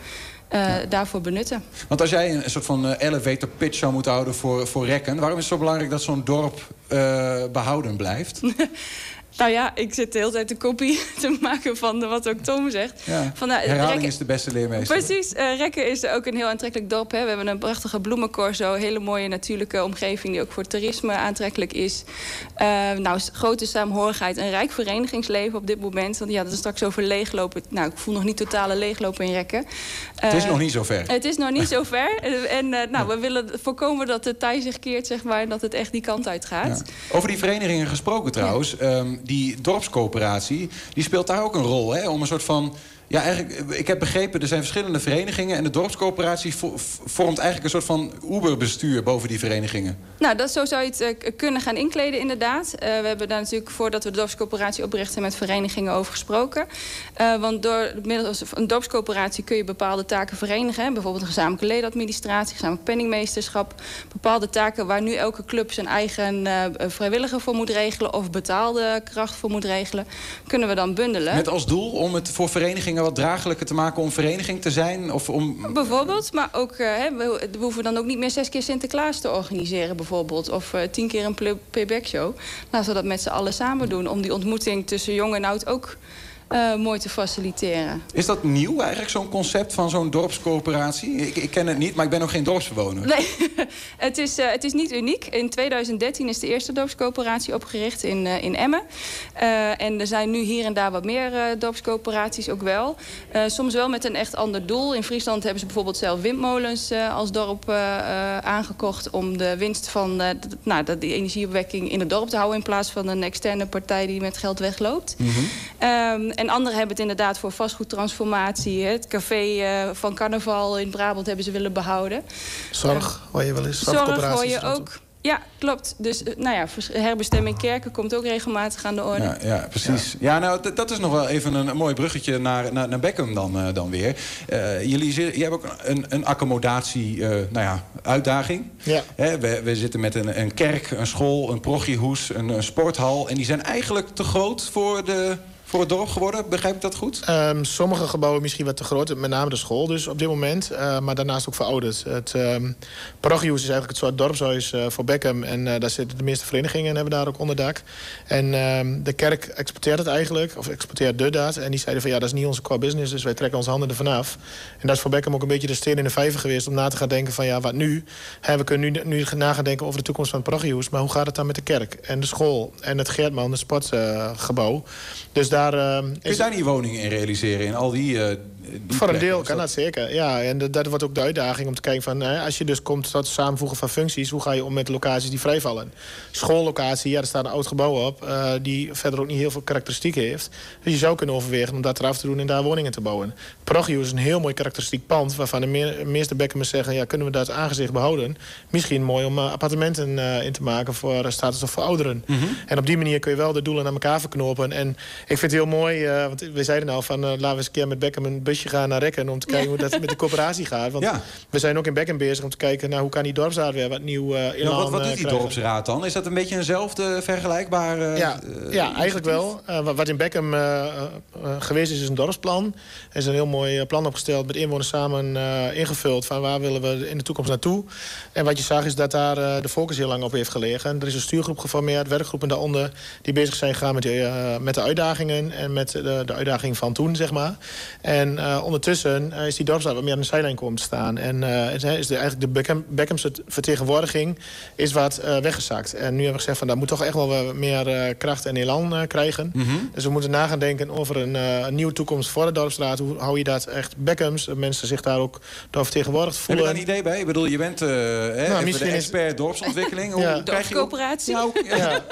eh, Daarvoor benutten.
Want als jij een soort van eh, elevator pitch zou moeten houden voor, voor rekken... waarom is het zo belangrijk dat zo'n dorp eh, behouden blijft?
Nou ja, ik zit de hele tijd een kopie te maken van de- wat ook Tom zegt.
Ja.
Van, nou,
Herhaling
Rekken-
is de beste leermeester.
Precies, eh, Rekken is ook een heel aantrekkelijk dorp. Hè. We hebben een prachtige bloemencorso, hele mooie natuurlijke omgeving... die ook voor toerisme aantrekkelijk is. Eh, nou, grote saamhorigheid, een rijk verenigingsleven op dit moment. Want ja, dat is straks over leeglopen. Nou, ik voel nog niet totale leeglopen in Rekken.
Het is
Eh,
nog niet zo ver.
Het is nog niet zo ver. Eh, En eh, nou, we willen voorkomen dat de tij zich keert, zeg maar... en dat het echt die kant uit gaat.
Over die verenigingen gesproken trouwens. ehm, die dorpscoöperatie, die speelt daar ook een rol. Hè? Om een soort van... Ja, eigenlijk, ik heb begrepen, er zijn verschillende verenigingen... en de dorpscoöperatie vo- vormt eigenlijk een soort van Uber-bestuur boven die verenigingen.
Nou, dat, zo zou je het eh, kunnen gaan inkleden, inderdaad. Eh, we hebben daar natuurlijk, voordat we de dorpscoöperatie oprichten... met verenigingen over gesproken. Eh, want door middels een dorpscoöperatie kun je bepaalde taken verenigen. Hè. Bijvoorbeeld een gezamenlijke ledenadministratie, gezamenlijk penningmeesterschap. Bepaalde taken waar nu elke club zijn eigen vrijwilliger voor moet regelen... of betaalde kracht voor moet regelen, kunnen we dan bundelen.
Met als doel om het voor verenigingen wat draaglijker te maken... om vereniging te zijn? Of om...
Bijvoorbeeld, maar ook, eh, we, hoeven dan ook niet meer zes keer Sinterklaas te organiseren bijvoorbeeld. Of eh, tien keer een play- playback show. Laten we dat met z'n allen samen doen. Om die ontmoeting tussen jong en oud ook eh, mooi te faciliteren.
Is dat nieuw eigenlijk, zo'n concept van zo'n dorpscoöperatie? Ik, ik ken het niet, maar ik ben nog geen dorpsbewoner.
Nee, het is, eh, het is niet uniek. In 2013 is de eerste dorpscoöperatie opgericht in, eh, in Emmen. En er zijn nu hier en daar wat meer dorpscoöperaties ook wel. Soms wel met een echt ander doel. In Friesland hebben ze bijvoorbeeld zelf windmolens als dorp aangekocht... om de winst van eh, d- nou, de, die energieopwekking in het dorp te houden... in plaats van een externe partij die met geld wegloopt. Ehm, en anderen hebben het inderdaad voor vastgoedtransformatie. hè. Het café eh, van carnaval in Brabant hebben ze willen behouden.
Zorg, hoor je wel eens.
Zorg hoor je ook. Ja, klopt. Dus eh, nou ja, herbestemming kerken komt ook regelmatig aan de orde.
Ja, ja precies. Ja, nou, dat is nog wel even een, een mooi bruggetje naar, naar, naar Beckham dan, eh, dan weer. Eh, jullie zi- je hebt ook een, een accommodatie, eh, nou ja, uitdaging.
Ja.
Hè, we, we zitten met een, een kerk, een school, een progiehoes, een, een sporthal. En die zijn eigenlijk te groot voor, de, dorp geworden. Begrijp ik dat goed?
Ehm, sommige gebouwen misschien wat te groot, met name de school dus op dit moment. eh, maar daarnaast ook verouderd. Het um, is eigenlijk het soort dorpshuis eh, voor Beckham. En eh, daar zitten de meeste verenigingen en hebben daar ook onderdak. En ehm, de kerk exporteert het eigenlijk, of exporteert de dat. En die zeiden van ja, dat is niet onze core business, dus wij trekken onze handen ervan af. En dat is voor Beckham ook een beetje de steen in de vijver geweest... om na te gaan denken van ja, wat nu? We kunnen nu, nu na gaan denken over de toekomst van het. Maar hoe gaat het dan met de kerk en de school en het Geertman, het sportgebouw? dus daar... ehm,
Kun je daar niet woningen in realiseren? In al die, eh, die
voor een deel kan dat zeker. Ja, en dat, dat wordt ook de uitdaging om te kijken van... als je dus komt tot het samenvoegen van functies... hoe ga je om met locaties die vrijvallen? Schoollocatie, ja, er staat een oud gebouw op... eh, die verder ook niet heel veel karakteristieken heeft. Dus je zou kunnen overwegen om dat eraf te doen... en daar woningen te bouwen. Progio is een heel mooi karakteristiek pand... waarvan de me- meeste Beckhams zeggen... ja, kunnen we dat aangezicht behouden? Misschien mooi om eh, appartementen eh, in te maken... voor status of voor ouderen. En op die manier kun je wel de doelen aan elkaar verknopen. En ik vind het heel mooi, want we zeiden nou van... laten we eens een keer met Beckham een busje gaan naar Rekken... om te kijken hoe dat met de coöperatie gaat. Want
Ja.
we zijn ook in Bekken bezig om te kijken... naar hoe kan die dorpsraad weer wat nieuw eh
Ja,
elan
wat, wat
eh,
doet die
krijgen.
dorpsraad dan? Is dat een beetje eenzelfde vergelijkbare...
Ja,
eh,
ja eigenlijk wel. Eh, wat- in Beckham eh, eh, eh, geweest is, is een dorpsplan. Er is een heel mooi eh, plan opgesteld, met inwoners samen eh, ingevuld... van waar willen we in de toekomst naartoe. En wat je zag is dat daar eh, de focus heel lang op heeft gelegen. Er is een stuurgroep geformeerd, werkgroepen daaronder... die bezig zijn gegaan met, de, eh, met de uitdagingen... en met de, de uitdaging van toen, zeg maar. En eh, ondertussen eh, is die dorpsraad wat meer aan de zijlijn komen te staan. En eh, is, is de, eigenlijk de Beckham, Beckhamse vertegenwoordiging is wat eh, weggezakt. En nu hebben we gezegd van dat moet toch echt wel meer eh, kracht en elan eh, krijgen.
Mhm.
Dus we moeten na gaan denken over een, eh, een nieuwe toekomst voor de dorpsraad. Hoe hou je dat echt Beckhams, dat mensen zich daar ook door vertegenwoordigd
Heb je
voelen.
daar een idee bij? Ik bedoel, je bent eh, hè, even de
is-
expert dorpsontwikkeling. Hoe
Ja.
krijg je ook-
Coöperatie.
Ja, ook- ja.
Ja,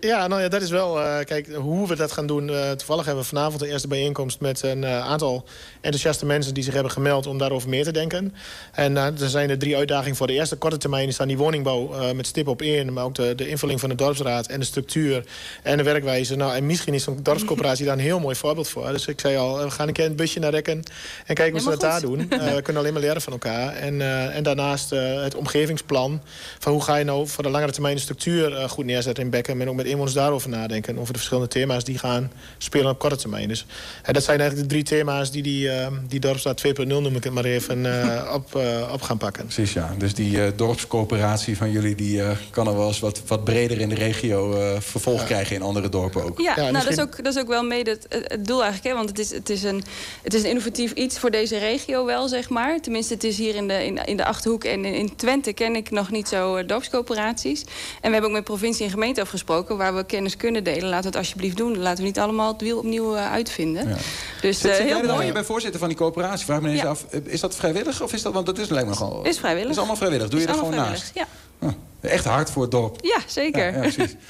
ja, nou ja, dat is wel... eh, kijk, hoe we dat gaan doen... eh, toevallig hebben we vanavond de eerste bijeenkomst... met een eh, aantal enthousiaste mensen die zich hebben gemeld... om daarover meer te denken. En eh, er zijn er drie uitdagingen voor. De eerste korte termijn is dan die woningbouw eh, met stip op één... maar ook de, de invulling van de dorpsraad en de structuur en de werkwijze. Nou, en misschien is zo'n dorpscoöperatie daar een heel mooi voorbeeld voor. Dus ik zei al, eh, we gaan een keer een busje naar Rekken... en kijken hoe ze dat daar doen. We kunnen alleen maar leren van elkaar. En, en daarnaast het omgevingsplan. Van hoe ga je nou voor de langere termijn de structuur goed neerzetten in Beckham... en ook met inwoners daarover nadenken. Over de verschillende thema's die gaan spelen op korte termijn. Dus dat zijn eigenlijk de drie thema's die die, eh, die Dorpsstraat 2.0 noem ik het maar even... eh, op, eh, op gaan pakken.
Precies, ja. Dus die eh, dorpscoöperatie van jullie... die eh, kan er wel eens wat, wat breder in de regio eh, vervolg krijgen in andere dorpen ook.
Ja, nou, dat, is ook, dat is ook wel mede het, het doel eigenlijk. Hè? Want het is, het, is een, het is een innovatief iets voor deze regio wel, zeg maar. Tenminste, het is hier in de, in, in de Achterhoek en in, in Twente ken ik nog niet zo dorpscoöperaties. En we hebben ook met provincie en gemeente afgesproken... waar we kennis kunnen delen. Laten we het alsjeblieft doen. Laten we niet allemaal het wiel opnieuw uitvinden.
Ja.
Dus eh, heel mooi.
Voorzitter van die coöperatie. Vraag me eens
Ja.
af, eh, is dat vrijwillig of is dat... Want dat is lijkt me gewoon...
Is vrijwillig.
is allemaal vrijwillig. Doe je er gewoon
allemaal
naast?
vrijwillig, Ja.
Echt hard voor het dorp.
ja, zeker.
Ja, ja, precies.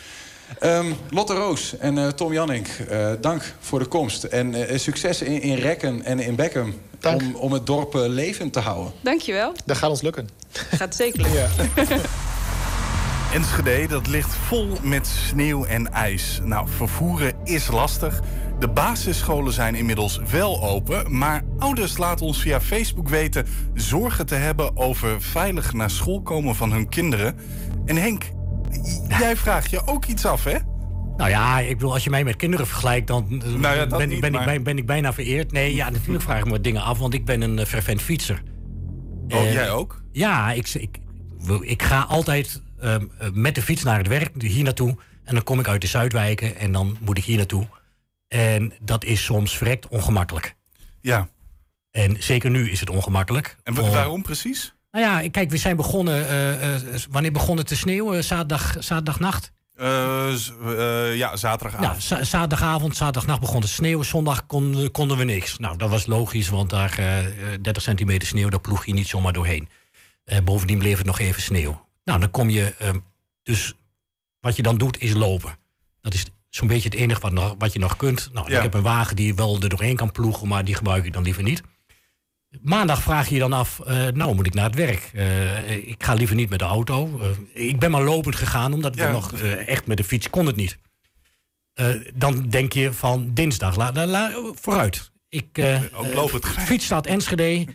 Ehm, Lotte Roos en eh, Tom Jannik, eh, dank voor de komst. En eh, succes in, in Rekken en in Beckham om, om het dorp eh, levend te houden.
Dankjewel.
Dat gaat ons lukken.
Gaat zeker lukken.
Enschede, dat ligt vol met sneeuw en ijs. Nou, vervoeren is lastig. De basisscholen zijn inmiddels wel open, maar ouders laten ons via Facebook weten zorgen te hebben over veilig naar school komen van hun kinderen. En Henk, jij vraagt je ook iets af, hè?
Nou ja, ik bedoel, als je mij met kinderen vergelijkt, dan eh,
Nou ja,
ben,
niet,
ik, ben,
maar-
ik, bij- ben ik bijna vereerd. Nee, ja, natuurlijk vraag ik me wat dingen af, want ik ben een uh, fervent fietser.
Oh,
Eh,
jij ook?
Ja, ik, ik, ik ga altijd uh, met de fiets naar het werk, hier naartoe. En dan kom ik uit de Zuidwijken en dan moet ik hier naartoe. En dat is soms verrekt ongemakkelijk.
Ja.
En zeker nu is het ongemakkelijk.
En wa-
Om-
waarom precies?
Nou ja, kijk, we zijn begonnen. eh, eh, wanneer begon het te sneeuwen? Zaterdag, zaterdagnacht?
Eh, ja, zaterdagavond.
Nou, za- zaterdagavond, zaterdagnacht begon het sneeuwen. Zondag kon, konden we niks. Nou, dat was logisch, want daar eh, eh, 30 centimeter sneeuw, daar ploeg je niet zomaar doorheen. Bovendien bleef het nog even sneeuw. Nou, dan kom je. eh, dus wat je dan doet, is lopen. Dat is zo'n beetje het enige wat, nog, wat je nog kunt. Nou,
Ja.
ik heb een wagen die wel er doorheen kan ploegen, maar die gebruik ik dan liever niet. Maandag vraag je je dan af, eh, nou moet ik naar het werk. Eh, ik ga liever niet met de auto. Eh, ik ben maar lopend gegaan, omdat
Ja.
we nog echt met de fiets kon het niet. Dan denk je van dinsdag, la, la- la- vooruit. Ik,
Ook lopend gelijk.
Fietsstad Enschede,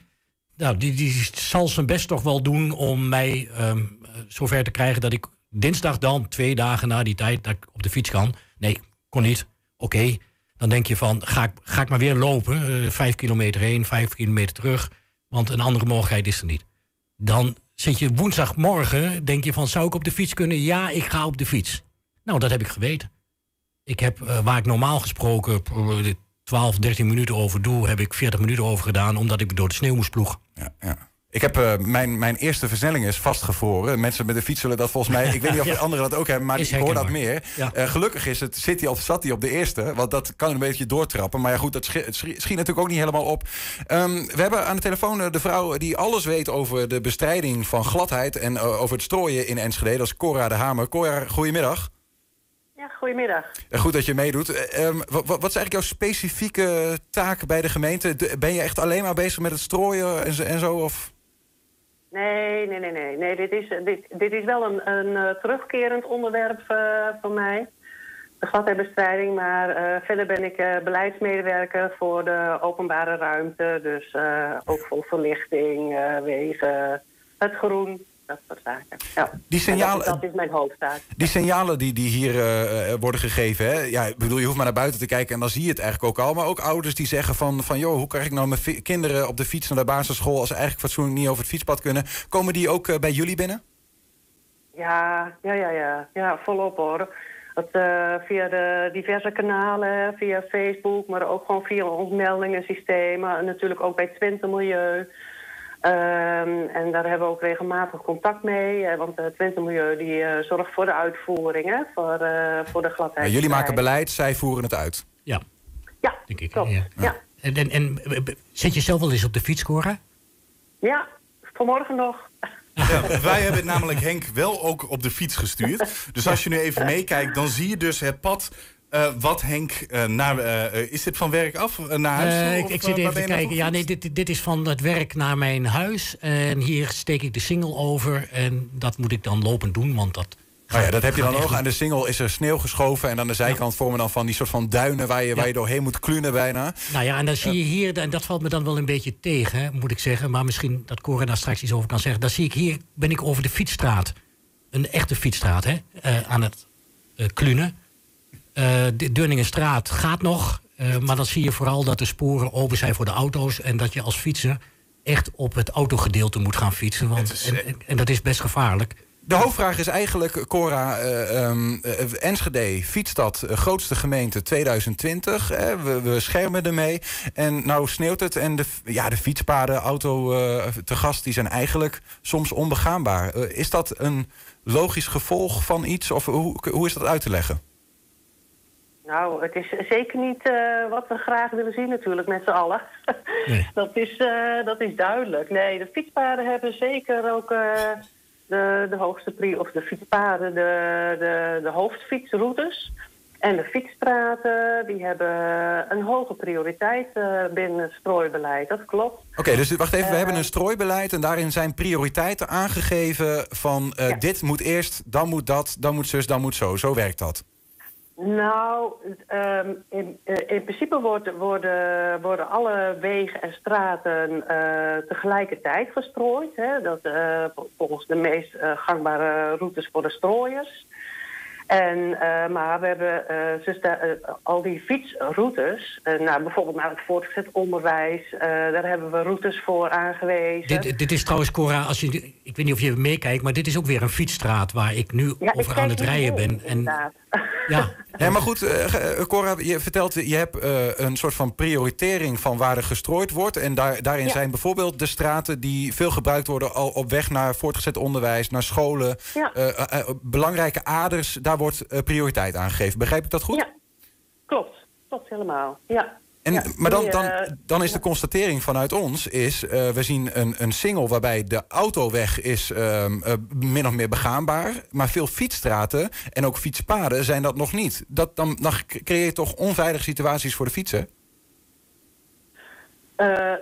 nou, die, die zal zijn best toch wel doen om mij ehm, zover te krijgen dat ik dinsdag dan, twee dagen na die tijd, dat ik op de fiets kan. Nee, kon niet. Oké, dan denk je van, ga ik, ga ik maar weer lopen. eh, vijf kilometer heen, vijf kilometer terug. Want een andere mogelijkheid is er niet. Dan zit je woensdagmorgen, denk je van, zou ik op de fiets kunnen? Ja, ik ga op de fiets. Nou, dat heb ik geweten. Ik heb, eh, waar ik normaal gesproken eh, 12, 13 minuten over doe... heb ik 40 minuten over gedaan, omdat ik door de sneeuw moest ploegen.
Ja, ja. Ik heb eh, mijn, mijn eerste versnelling is vastgevroren. Mensen met de fiets zullen dat volgens mij. Ik weet niet of
Ja.
de anderen dat ook hebben, maar
Is
ik hoor dat meer.
Ja.
Eh, gelukkig is het, zit hij of zat hij op de eerste. Want dat kan een beetje doortrappen. Maar ja, goed, dat schi- schiet, schiet natuurlijk ook niet helemaal op. Ehm, we hebben aan de telefoon eh, de vrouw die alles weet over de bestrijding van gladheid. en over het strooien in Enschede. Dat is Cora de Hamer. Cora, goedemiddag.
Ja, goedemiddag.
Goed dat je meedoet. Eh, ehm, wa- wa- wat is eigenlijk jouw specifieke taak bij de gemeente? De- ben je echt alleen maar bezig met het strooien en zo? En zo of?
Nee, nee, nee, nee. nee dit, is, dit, dit is wel een, een eh, terugkerend onderwerp eh, voor mij. de gladheidbestrijding. Maar eh, verder ben ik beleidsmedewerker voor de openbare ruimte. Dus ook voor verlichting, wegen, het groen, dat soort zaken. Ja.
Die signalen-
En Dat, dat is mijn hoofdtaak.
Die signalen die, die hier eh, eh, worden gegeven, hè? Ja, ik bedoel, je hoeft maar naar buiten te kijken en dan zie je het eigenlijk ook al. Maar ook ouders die zeggen van, van joh, hoe krijg ik nou mijn kinderen op de fiets naar de basisschool als ze eigenlijk fatsoenlijk niet over het fietspad kunnen? Komen die ook eh, bij jullie binnen?
Ja, ja, ja, ja. Ja, volop hoor. Dat, via de diverse kanalen, via Facebook, maar ook gewoon via ons meldingensystemen. En natuurlijk ook bij Twente Milieu. Ehm, en daar hebben we ook regelmatig contact mee. eh, want uh, Twente Milieu die, eh, zorgt voor de uitvoering, hè, voor, eh, voor de gladheid.
Ja, jullie maken beleid, zij voeren het uit.
Ja.
Ja,
denk ik.
klopt.
Ja.
Ja.
En, en, en zit je zelf wel eens op de fiets, Cora?
Ja, vanmorgen nog.
Ja, wij hebben namelijk Henk wel ook op de fiets gestuurd. Dus als je nu even meekijkt, dan zie je dus het pad eh, wat Henk eh, naar... eh, is dit van werk af naar huis? Toe,
ik, zit even te kijken. Ja, nee, dit, dit is van het werk naar mijn huis. En hier steek ik de single over. En dat moet ik dan lopend doen, want dat...
Nou ja, dat heb je dan
gaat
ook. Aan de singel is er sneeuw geschoven en aan de zijkant vormen dan van die soort van duinen waar je, waar je doorheen moet klunen bijna.
Nou ja, en dan zie je hier, en dat valt me dan wel een beetje tegen, hè, moet ik zeggen. Maar misschien dat Cora daar straks iets over kan zeggen. Dan zie ik hier, ben ik over de fietsstraat. Een echte fietsstraat, hè, aan het klunen. Eh, de Deurningenstraat gaat nog. eh, maar dan zie je vooral dat de sporen open zijn voor de auto's. En dat je als fietser echt op het autogedeelte moet gaan fietsen. Want, en, en, en dat is best gevaarlijk.
De hoofdvraag is eigenlijk, Cora, eh, ehm, eh, Enschede, fietsstad, eh, grootste gemeente 2020. hè, we, we schermen ermee. En nou sneeuwt het en de, ja, de fietspaden, auto eh, te gast, die zijn eigenlijk soms onbegaanbaar. Eh, is dat een logisch gevolg van iets of hoe, hoe is dat uit te leggen?
Nou, het is zeker niet eh, wat we graag willen zien natuurlijk met z'n allen. dat, is, eh, dat is duidelijk. Nee, de fietspaden hebben zeker ook eh, de, de hoogste pri of de fietspaden, de, de, de hoofdfietsroutes. En de fietsstraten, die hebben een hoge prioriteit binnen het strooibeleid. Dat klopt.
Oké, dus wacht even, we hebben een strooibeleid en daarin zijn prioriteiten aangegeven van dit moet eerst, dan moet dat, dan moet zus, dan moet zo. Zo werkt dat.
Nou, ehm, in, eh, in principe wordt, worden, worden alle wegen en straten eh, tegelijkertijd gestrooid. Hè? Dat, eh, volgens de meest gangbare routes voor de strooiers. En, maar we hebben ze eh, al die fietsroutes, nou, bijvoorbeeld naar het voortgezet onderwijs, daar hebben we routes voor aangewezen.
Dit, dit is trouwens, Cora, als je, ik weet niet of je meekijkt, maar dit is ook weer een fietsstraat waar ik nu
Ja,
over aan het rijden
mee,
ben. En,
inderdaad.
Ja,
Nee, maar goed, eh, eh, Cora, je vertelt, je hebt eh, een soort van prioritering van waar er gestrooid wordt. En daar, daarin
Ja.
zijn bijvoorbeeld de straten die veel gebruikt worden al op weg naar voortgezet onderwijs, naar scholen.
Ja.
Belangrijke aders, daar wordt eh, prioriteit aan gegeven. Begrijp ik dat goed?
Ja, klopt. Klopt helemaal. Ja.
En,
Ja,
maar dan, dan,
eh,
dan is de constatering vanuit ons... is eh, we zien een, een single waarbij de autoweg is ehm, eh, min of meer begaanbaar... maar veel fietsstraten en ook fietspaden zijn dat nog niet. Dat, dan, dan creëer je toch onveilige situaties voor de fietsen?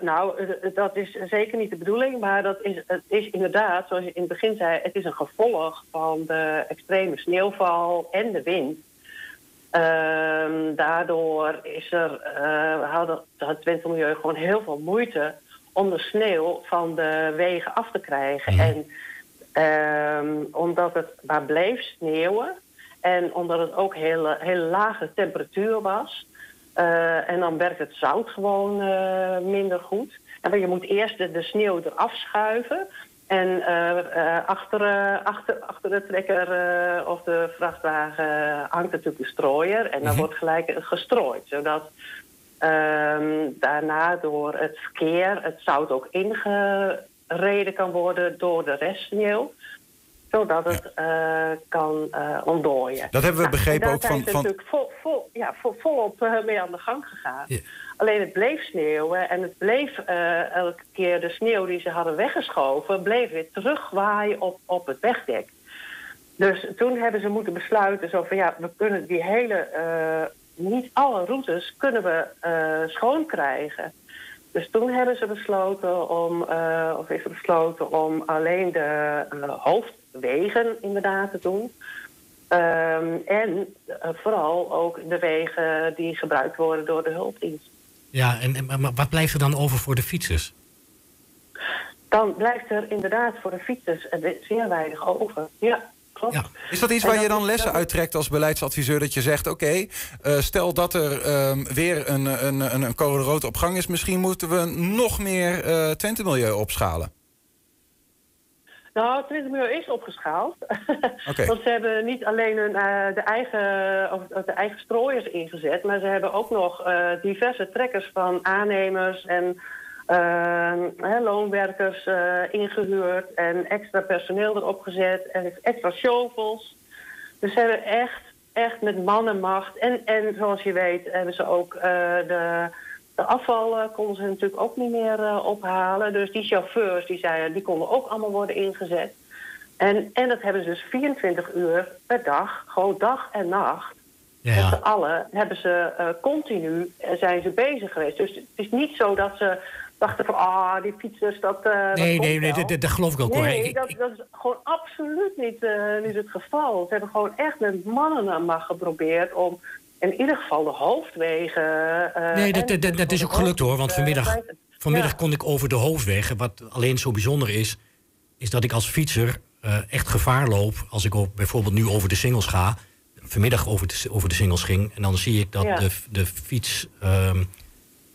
Nou, dat is zeker niet de bedoeling, maar dat is, het is inderdaad, zoals je in het begin zei, het is een gevolg van de extreme sneeuwval en de wind. Ehm, daardoor is er, eh hadden het Twente Milieu gewoon heel veel moeite om de sneeuw van de wegen af te krijgen. En ehm, omdat het maar bleef sneeuwen en omdat het ook hele, hele lage temperatuur was, eh, en dan werkt het zout gewoon eh, minder goed. En je moet eerst de, de sneeuw eraf schuiven. En eh, eh, achter, eh, achter, achter de trekker of de vrachtwagen hangt natuurlijk de strooier. En dan
Mhm.
wordt gelijk gestrooid. Zodat ehm, daarna door het verkeer het zout ook ingereden kan worden door de restsneeuw. Zodat het kan eh, ontdooien.
Dat hebben we
Nou,
begrepen
en
ook
daar
van-
zijn ze
van-
natuurlijk vol, vol, ja, vol, volop eh, mee aan de gang gegaan. Alleen het bleef sneeuwen en het bleef eh, elke keer de sneeuw die ze hadden weggeschoven, bleef weer terugwaaien op, op het wegdek. Dus toen hebben ze moeten besluiten zo van ja, we kunnen die hele, eh, niet alle routes kunnen we eh, schoon krijgen. Dus toen hebben ze besloten om, of is besloten om alleen de hoofdwegen inderdaad te doen. Ehm, en vooral ook de wegen die gebruikt worden door de hulpdienst.
Ja, en, en- maar wat blijft er dan over voor de fietsers?
Dan blijft er inderdaad voor de fietsers zeer weinig over. Ja, klopt.
Is dat iets waar je dan lessen uittrekt als beleidsadviseur? Dat je zegt, oké, eh, stel dat er ehm, weer een, een, een, een code rood op gang is... misschien moeten we nog meer eh Twente-milieu opschalen.
Nou, het Twente Milieu is opgeschaald. Want ze hebben niet alleen hun, eh, de, eigen, of, de eigen strooiers ingezet... maar ze hebben ook nog eh, diverse trekkers van aannemers en eh, hè, loonwerkers eh, ingehuurd... en extra personeel erop gezet en extra shovels. Dus ze hebben echt, echt met mannenmacht... En, en zoals je weet hebben ze ook de... De afval konden ze natuurlijk ook niet meer eh, ophalen. Dus die chauffeurs die zeiden, die konden ook allemaal worden ingezet. En, en dat hebben ze dus 24 uur per dag, gewoon dag en nacht. Met z'n allen hebben ze eh, continu eh, zijn ze bezig geweest. Dus het is niet zo dat ze dachten van, ah, die fietsers, dat... dat
Nee,
komt
nee, nee, dat, dat- dat geloof ik ook hoor.
Nee, dat, dat is gewoon absoluut niet, niet het geval. Ze hebben gewoon echt met mannen maar geprobeerd om in ieder geval de hoofdwegen... eh,
Nee, dat, dat, dat is ook gelukt hoor. Want vanmiddag, vanmiddag
Ja.
kon ik over de hoofdweg. En Wat alleen zo bijzonder is, is dat ik als fietser eh, echt gevaar loop. Als ik ook bijvoorbeeld nu over de singles ga. Vanmiddag over de, over de singles ging. En dan zie ik dat
Ja.
de, de fiets. ehm,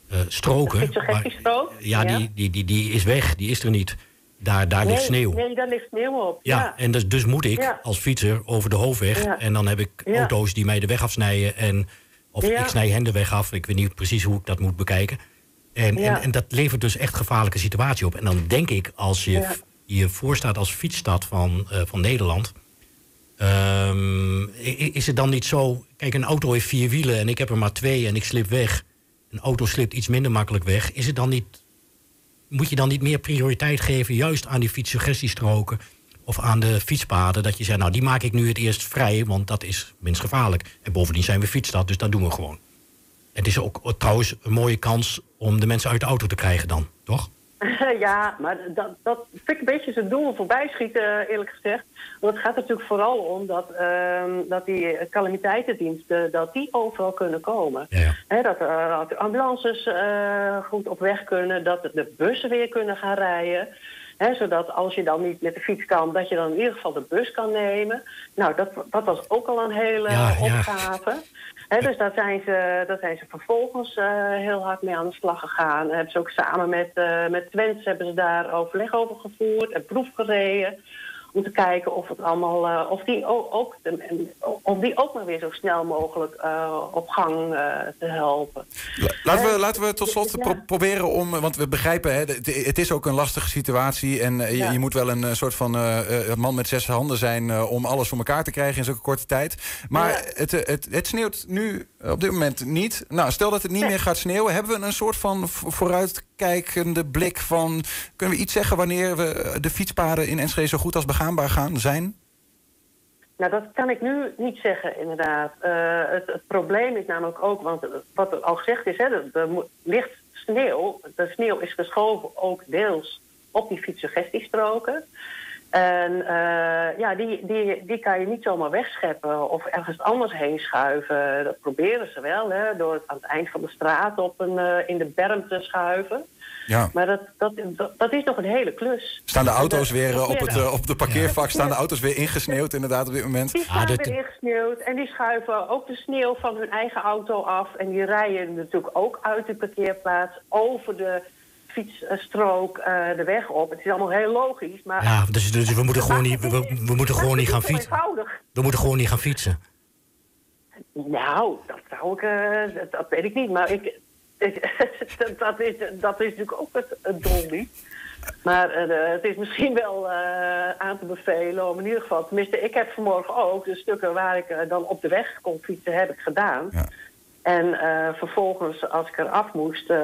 eh, stroken. waar-
Fietssuggestiestrook?
ja, Die, die, die, die is weg. Die is er niet. Daar, daar ligt
Nee,
sneeuw.
Nee, daar ligt sneeuw op.
Ja,
Ja,
en dus, dus moet ik als fietser over de hoofdweg. En dan heb ik auto's die mij de weg afsnijden. En, of ik snij hen de weg af. Ik weet niet precies hoe ik dat moet bekijken. En, en, en dat levert dus echt gevaarlijke situatie op. En dan denk ik, als je je voorstaat als fietsstad van, eh, van Nederland... ehm, is het dan niet zo... Kijk, een auto heeft vier wielen en ik heb er maar twee en ik slip weg. Een auto slipt iets minder makkelijk weg. Is het dan niet moet je dan niet meer prioriteit geven juist aan die fietssuggestiestroken of aan de fietspaden? Dat je zegt, nou die maak ik nu het eerst vrij, want dat is minst gevaarlijk. En bovendien zijn we fietsstad, dus dat doen we gewoon. Het is ook trouwens een mooie kans om de mensen uit de auto te krijgen dan, toch?
ja, maar dat, dat vind ik een beetje zijn doel voorbij schieten, eerlijk gezegd. Want het gaat natuurlijk vooral om dat, ehm, dat die calamiteitendiensten dat die overal kunnen komen. Hè, dat, dat de ambulances eh, goed op weg kunnen, dat de bussen weer kunnen gaan rijden. Zodat als je dan niet met de fiets kan, dat je dan in ieder geval de bus kan nemen. Nou, dat, dat was ook al een hele
Ja, ja.
opgave. Dus daar zijn, ze, daar zijn ze vervolgens eh, heel hard mee aan de slag gegaan. En hebben ze ook samen met, eh met Twents hebben ze daar overleg over gevoerd en proef gereden. Om te kijken of het allemaal, eh, of, die ook, ook de- en- om die ook maar weer zo snel mogelijk eh, op gang eh, te helpen.
Laten we, laten we tot slot
ja.
pro- proberen om... Want we begrijpen, hè, het, het is ook een lastige situatie... en je,
Ja.
je moet wel een soort van man met zes handen zijn... om alles voor elkaar te krijgen in zo'n korte tijd. Maar het, het, het sneeuwt nu op dit moment niet. Nou, stel dat het niet meer gaat sneeuwen... hebben we een soort van vo- blik van... kunnen we iets zeggen wanneer we de fietspaden in Enschede... zo goed als begaanbaar gaan zijn?
Nou, dat kan ik nu niet zeggen, inderdaad. Eh, het, het probleem is namelijk ook, want wat er al gezegd is, hè, er, er ligt sneeuw. De sneeuw is geschoven ook deels op die fietssuggestiestroken. En eh, ja, die, die, die kan je niet zomaar wegscheppen of ergens anders heen schuiven. Dat proberen ze wel, hè, door het aan het eind van de straat op een, eh, in de berm te schuiven.
Ja.
Maar dat, dat, dat, dat is nog een hele klus.
Staan de auto's weer eh, op, het, op de parkeervak? Staan de auto's weer ingesneeuwd inderdaad op dit moment?
Die staan weer ingesneeuwd en die schuiven ook de sneeuw van hun eigen auto af. En die rijden natuurlijk ook uit de parkeerplaats over de fietsstrook eh, de weg op. Het is allemaal heel logisch, maar...
Ja, dus, dus we moeten gewoon niet, we, moeten gewoon niet gaan fietsen.
eenvoudig.
We moeten gewoon niet gaan fietsen.
Nou, dat zou ik... eh, dat, dat weet ik niet, maar ik... ik- dat, dat, is, dat is natuurlijk ook het, het doel niet. Maar eh, het is misschien wel eh, aan te bevelen om in ieder geval... Tenminste, ik heb vanmorgen ook de stukken waar ik eh, dan op de weg kon fietsen, heb ik gedaan. En eh, vervolgens, als ik er af moest, eh,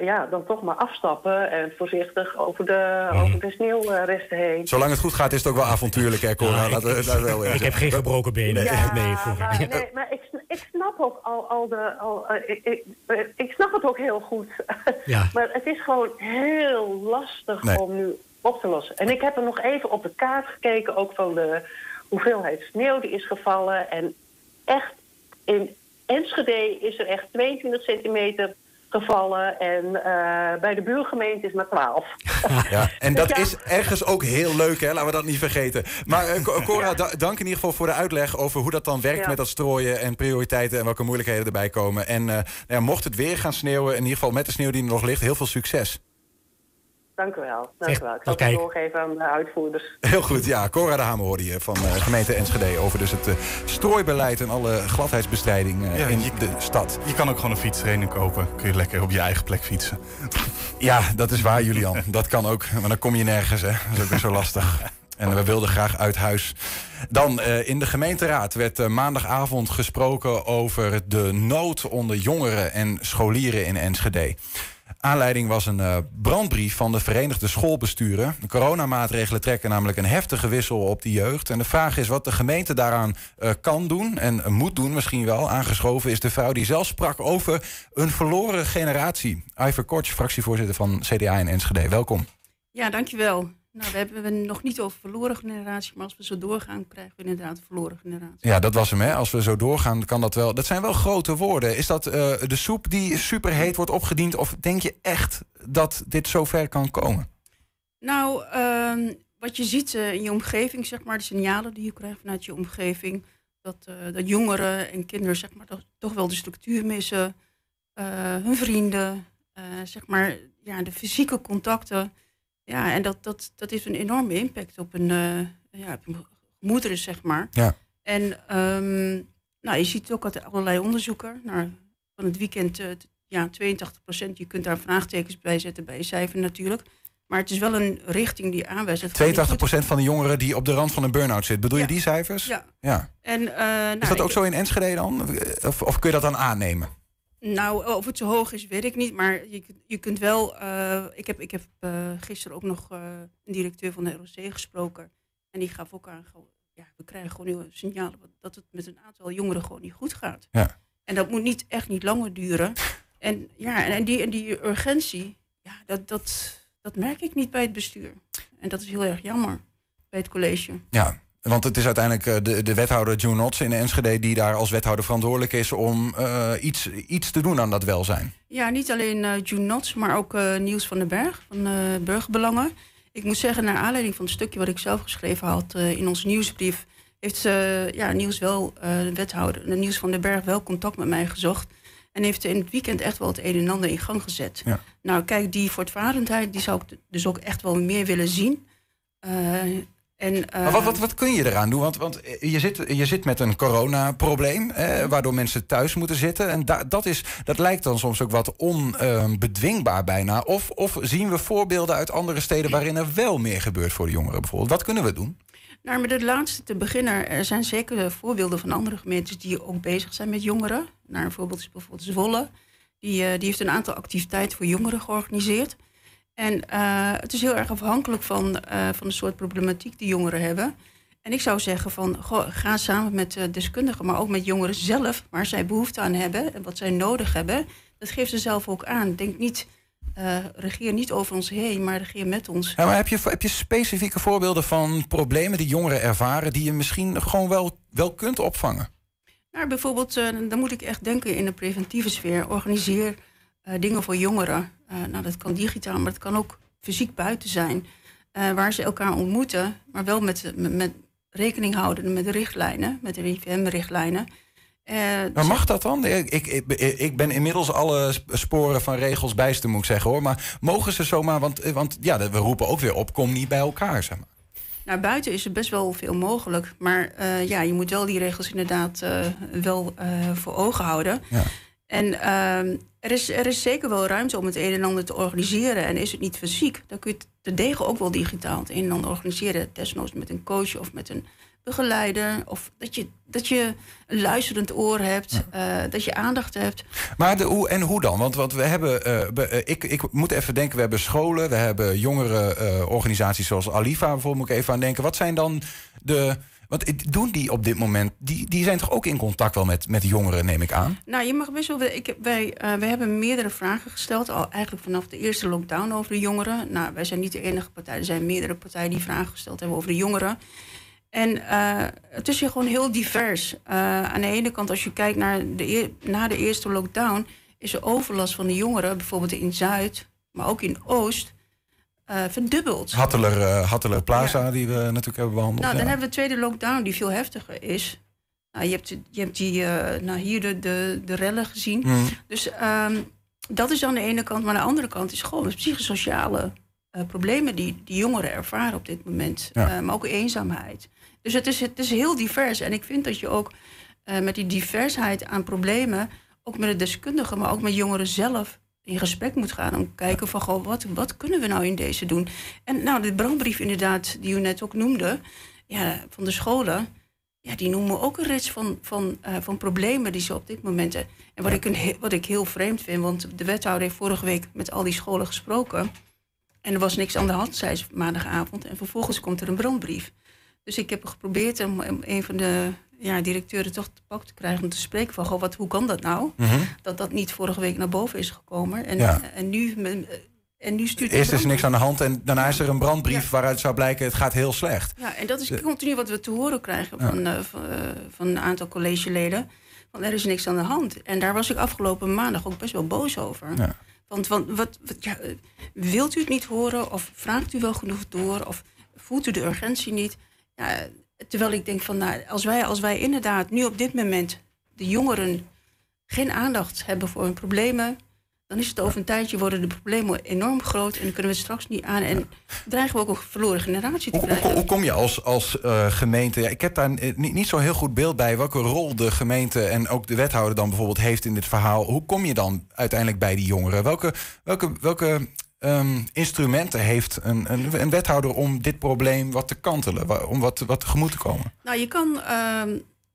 ja, dan toch maar afstappen... en voorzichtig over de, over de sneeuwresten heen.
Zolang het goed gaat, is het ook wel avontuurlijk, hè, Cora?
Ja, ik-
laten we wel
ik heb geen gebroken benen.
Nee.
voor.
Maar, nee, maar ik, ik snap ook al, al de. Al, eh, ik, ik, ik snap het ook heel goed.
Ja.
maar het is gewoon heel lastig
Nee.
om nu op te lossen. En ik heb er nog even op de kaart gekeken, ook van de hoeveelheid sneeuw die is gevallen. En echt in Enschede is er echt 22 centimeter gevallen. En eh, bij de buurgemeente is maar 12.
Ja, en dat
Ja.
is ergens ook heel leuk, hè? laten we dat niet vergeten. Maar eh, Co- Cora, da- dank in ieder geval voor de uitleg over hoe dat dan werkt
Ja.
met dat strooien en prioriteiten en welke moeilijkheden erbij komen. En eh, nou ja, mocht het weer gaan sneeuwen, in ieder geval met de sneeuw die er nog ligt, heel veel succes.
Dank u wel. Dank u wel. Ik zal
kijk.
het doorgeven aan de uitvoerders.
Heel goed, ja. Cora de Hamer hoorde je van eh, gemeente Enschede over dus het eh, strooibeleid en alle gladheidsbestrijding eh,
Ja,
in
je-
de stad.
Je kan ook gewoon een fietstraining kopen. Kun je lekker op je eigen plek fietsen.
Ja, dat is waar, Julian. Dat kan ook. Maar dan kom je nergens, hè. Dat is ook weer zo lastig. En we wilden graag uit huis. Dan eh, in de gemeenteraad werd maandagavond gesproken over de nood onder jongeren en scholieren in Enschede. Aanleiding was een eh, brandbrief van de Verenigde Schoolbesturen. De coronamaatregelen trekken namelijk een heftige wissel op de jeugd. En de vraag is wat de gemeente daaraan eh, kan doen en eh, moet doen misschien wel. Aangeschoven is de vrouw die zelf sprak over een verloren generatie. Iver Kortsch, fractievoorzitter van CDA in Enschede. Welkom.
Ja, dankjewel. Nou, we hebben het nog niet over verloren generatie, maar als we zo doorgaan, krijgen we inderdaad verloren generatie.
Ja, dat was hem. Hè. Als we zo doorgaan, kan dat wel. Dat zijn wel grote woorden. Is dat eh, de soep die superheet wordt opgediend? Of denk je echt dat dit zover kan komen?
Nou, ehm, wat je ziet eh, in je omgeving, zeg maar, de signalen die je krijgt vanuit je omgeving, dat, eh, dat jongeren en kinderen, zeg maar, toch, toch wel de structuur missen, hun vrienden, zeg maar, ja, de fysieke contacten. Ja, en dat, dat, dat heeft een enorme impact op een, eh ja, op een gemoederen, zeg maar.
Ja.
En ehm, nou, je ziet ook uit allerlei onderzoeken. Nou, van het weekend, eh, ja, 82 procent. Je kunt daar vraagtekens bij zetten bij je cijfer natuurlijk. Maar het is wel een richting die aanwijst. dat het gewoon niet
82% van de jongeren die op de rand van een burn-out zit. Bedoel je die cijfers?
Ja.
ja.
En, nou,
Is dat ook
ik-
zo in Enschede dan? Of, of kun je dat dan aannemen?
Nou, of het zo hoog is, weet ik niet. Maar je, kunt- je kunt wel. eh, ik heb, ik heb eh, gisteren ook nog eh, een directeur van de ROC gesproken. En die gaf ook aan. Ja, we krijgen gewoon nieuwe signalen dat het met een aantal jongeren gewoon niet goed gaat.
Ja.
En dat moet niet echt niet langer duren. En ja, en die, en die urgentie, ja, dat, dat, dat merk ik niet bij het bestuur. En dat is heel erg jammer bij het college.
Ja, want het is uiteindelijk eh, de, de wethouder June Notts in Enschede... die daar als wethouder verantwoordelijk is om eh, iets, iets te doen aan dat welzijn.
Ja, niet alleen eh June Nots, maar ook eh Niels van den Berg van Burgerbelangen. Ik moet zeggen, naar aanleiding van het stukje wat ik zelf geschreven had in onze nieuwsbrief, heeft ja, Niels wel, de wethouder, de Niels van den Berg, wel contact met mij gezocht. En heeft in het weekend echt wel het een en ander in gang gezet.
Ja.
Nou, kijk, die voortvarendheid, die zou ik dus ook echt wel meer willen zien. En,
Maar wat, wat, wat kun je eraan doen? Want, want je, zit, je zit met een coronaprobleem, eh, waardoor mensen thuis moeten zitten. En da, dat, is, dat lijkt dan soms ook wat onbedwingbaar bijna. Of, of zien we voorbeelden uit andere steden waarin er wel meer gebeurt voor de jongeren bijvoorbeeld? Wat kunnen we doen?
Nou, met het laatste te beginnen. Er zijn zeker voorbeelden van andere gemeentes die ook bezig zijn met jongeren. Nou, een voorbeeld is bijvoorbeeld Zwolle. Die, eh, die heeft een aantal activiteiten voor jongeren georganiseerd. En eh, het is heel erg afhankelijk van, eh, van de soort problematiek die jongeren hebben. En ik zou zeggen van, goh, ga samen met eh, deskundigen, maar ook met jongeren zelf, waar zij behoefte aan hebben en wat zij nodig hebben. Dat geeft ze zelf ook aan. Denk niet, regeer niet over ons heen, maar regeer met ons.
Ja, maar heb, je, heb je specifieke voorbeelden van problemen die jongeren ervaren... die je misschien gewoon wel, wel kunt opvangen?
Nou, bijvoorbeeld, dan moet ik echt denken in de preventieve sfeer. Organiseer dingen voor jongeren. Eh, nou, dat kan digitaal, maar het kan ook fysiek buiten zijn. eh, waar ze elkaar ontmoeten, maar wel met, met, met rekening houden met de richtlijnen, met de RIVM-richtlijnen. Eh,
Maar mag dat dan? Ik, ik, ik, ben inmiddels alle sp- sporen van regels bijster, moet ik zeggen hoor. Maar mogen ze zomaar, want, want ja, we roepen ook weer op, kom niet bij elkaar. Zeg maar.
Nou, buiten is er best wel veel mogelijk. Maar ja, je moet wel die regels inderdaad wel voor ogen houden.
Ja.
En ehm, er, is, er is zeker wel ruimte om het een en ander te organiseren. En is het niet fysiek, dan kun je het te degen ook wel digitaal het een en ander organiseren. Desnoods met een coach of met een begeleider. Of dat je, dat je een luisterend oor hebt, eh, dat je aandacht hebt.
Maar de, hoe en hoe dan? Want, want we hebben, eh, be- eh, ik, ik moet even denken, we hebben scholen, we hebben jongere organisaties zoals Alifa bijvoorbeeld, moet ik even aan denken. Wat zijn dan de. Want eh, doen die op dit moment, die, die zijn toch ook in contact wel met, met jongeren, neem ik aan?
Nou, je mag best wel. Ik, wij, eh, wij hebben meerdere vragen gesteld, al eigenlijk vanaf de eerste lockdown over de jongeren. Nou, wij zijn niet de enige partij, er zijn meerdere partijen die vragen gesteld hebben over de jongeren. En eh, het is hier gewoon heel divers. Uh, aan de ene kant, als je kijkt naar de, na de eerste lockdown, is er overlast van de jongeren, bijvoorbeeld in Zuid, maar ook in Oost, uh, verdubbeld.
Hatteler, Hatteler Plaza, ja. die we natuurlijk hebben behandeld.
Nou,
ja.
dan hebben we de tweede lockdown, die veel heftiger is. Nou, je hebt, je hebt die, nou, hier de, de, de rellen gezien.
Mm.
Dus um, dat is aan de ene kant, maar aan de andere kant is gewoon psychosociale problemen die, die jongeren ervaren op dit moment.
Ja.
Maar ook eenzaamheid. Dus het is, het is heel divers. En ik vind dat je ook met die diversheid aan problemen, ook met de deskundigen, maar ook met jongeren zelf, in gesprek moet gaan. Om kijken van, goh, wat, wat kunnen we nou in deze doen? En nou, de brandbrief inderdaad, die u net ook noemde, ja, van de scholen. Ja, die noemen ook een rits van, van, uh, van problemen die ze op dit moment hebben. En wat, ik een, wat ik heel vreemd vind, want de wethouder heeft vorige week met al die scholen gesproken. En er was niks aan de hand, zei ze maandagavond. En vervolgens komt er een brandbrief. Dus ik heb geprobeerd om een van de ja, directeuren toch te pak te krijgen om te spreken van, goh, wat, hoe kan dat nou?
Mm -hmm.
Dat dat niet vorige week naar boven is gekomen. En,
ja.
en nu... En nu stuurt
Eerst is er niks aan de hand en daarna is er een brandbrief ja. waaruit zou blijken het gaat heel slecht.
Ja, en dat is continu wat we te horen krijgen van, ja. uh, van, uh, van, een aantal collegeleden. Want er is niks aan de hand. En daar was ik afgelopen maandag ook best wel boos over.
Ja.
Want, want wat, wat ja, wilt u het niet horen? Of vraagt u wel genoeg door? Of voelt u de urgentie niet? Ja, terwijl ik denk van, nou, als wij, als wij inderdaad nu op dit moment de jongeren geen aandacht hebben voor hun problemen, dan is het over een tijdje worden de problemen enorm groot en dan kunnen we het straks niet aan. En dreigen we ook een verloren generatie te krijgen.
Hoe, hoe, kom je als, als uh, gemeente? Ja, ik heb daar niet, niet zo heel goed beeld bij welke rol de gemeente en ook de wethouder dan bijvoorbeeld heeft in dit verhaal. Hoe kom je dan uiteindelijk bij die jongeren? Welke, welke, welke um, instrumenten heeft een, een, wethouder om dit probleem wat te kantelen, om wat, wat tegemoet te komen?
Nou, je kan. Uh,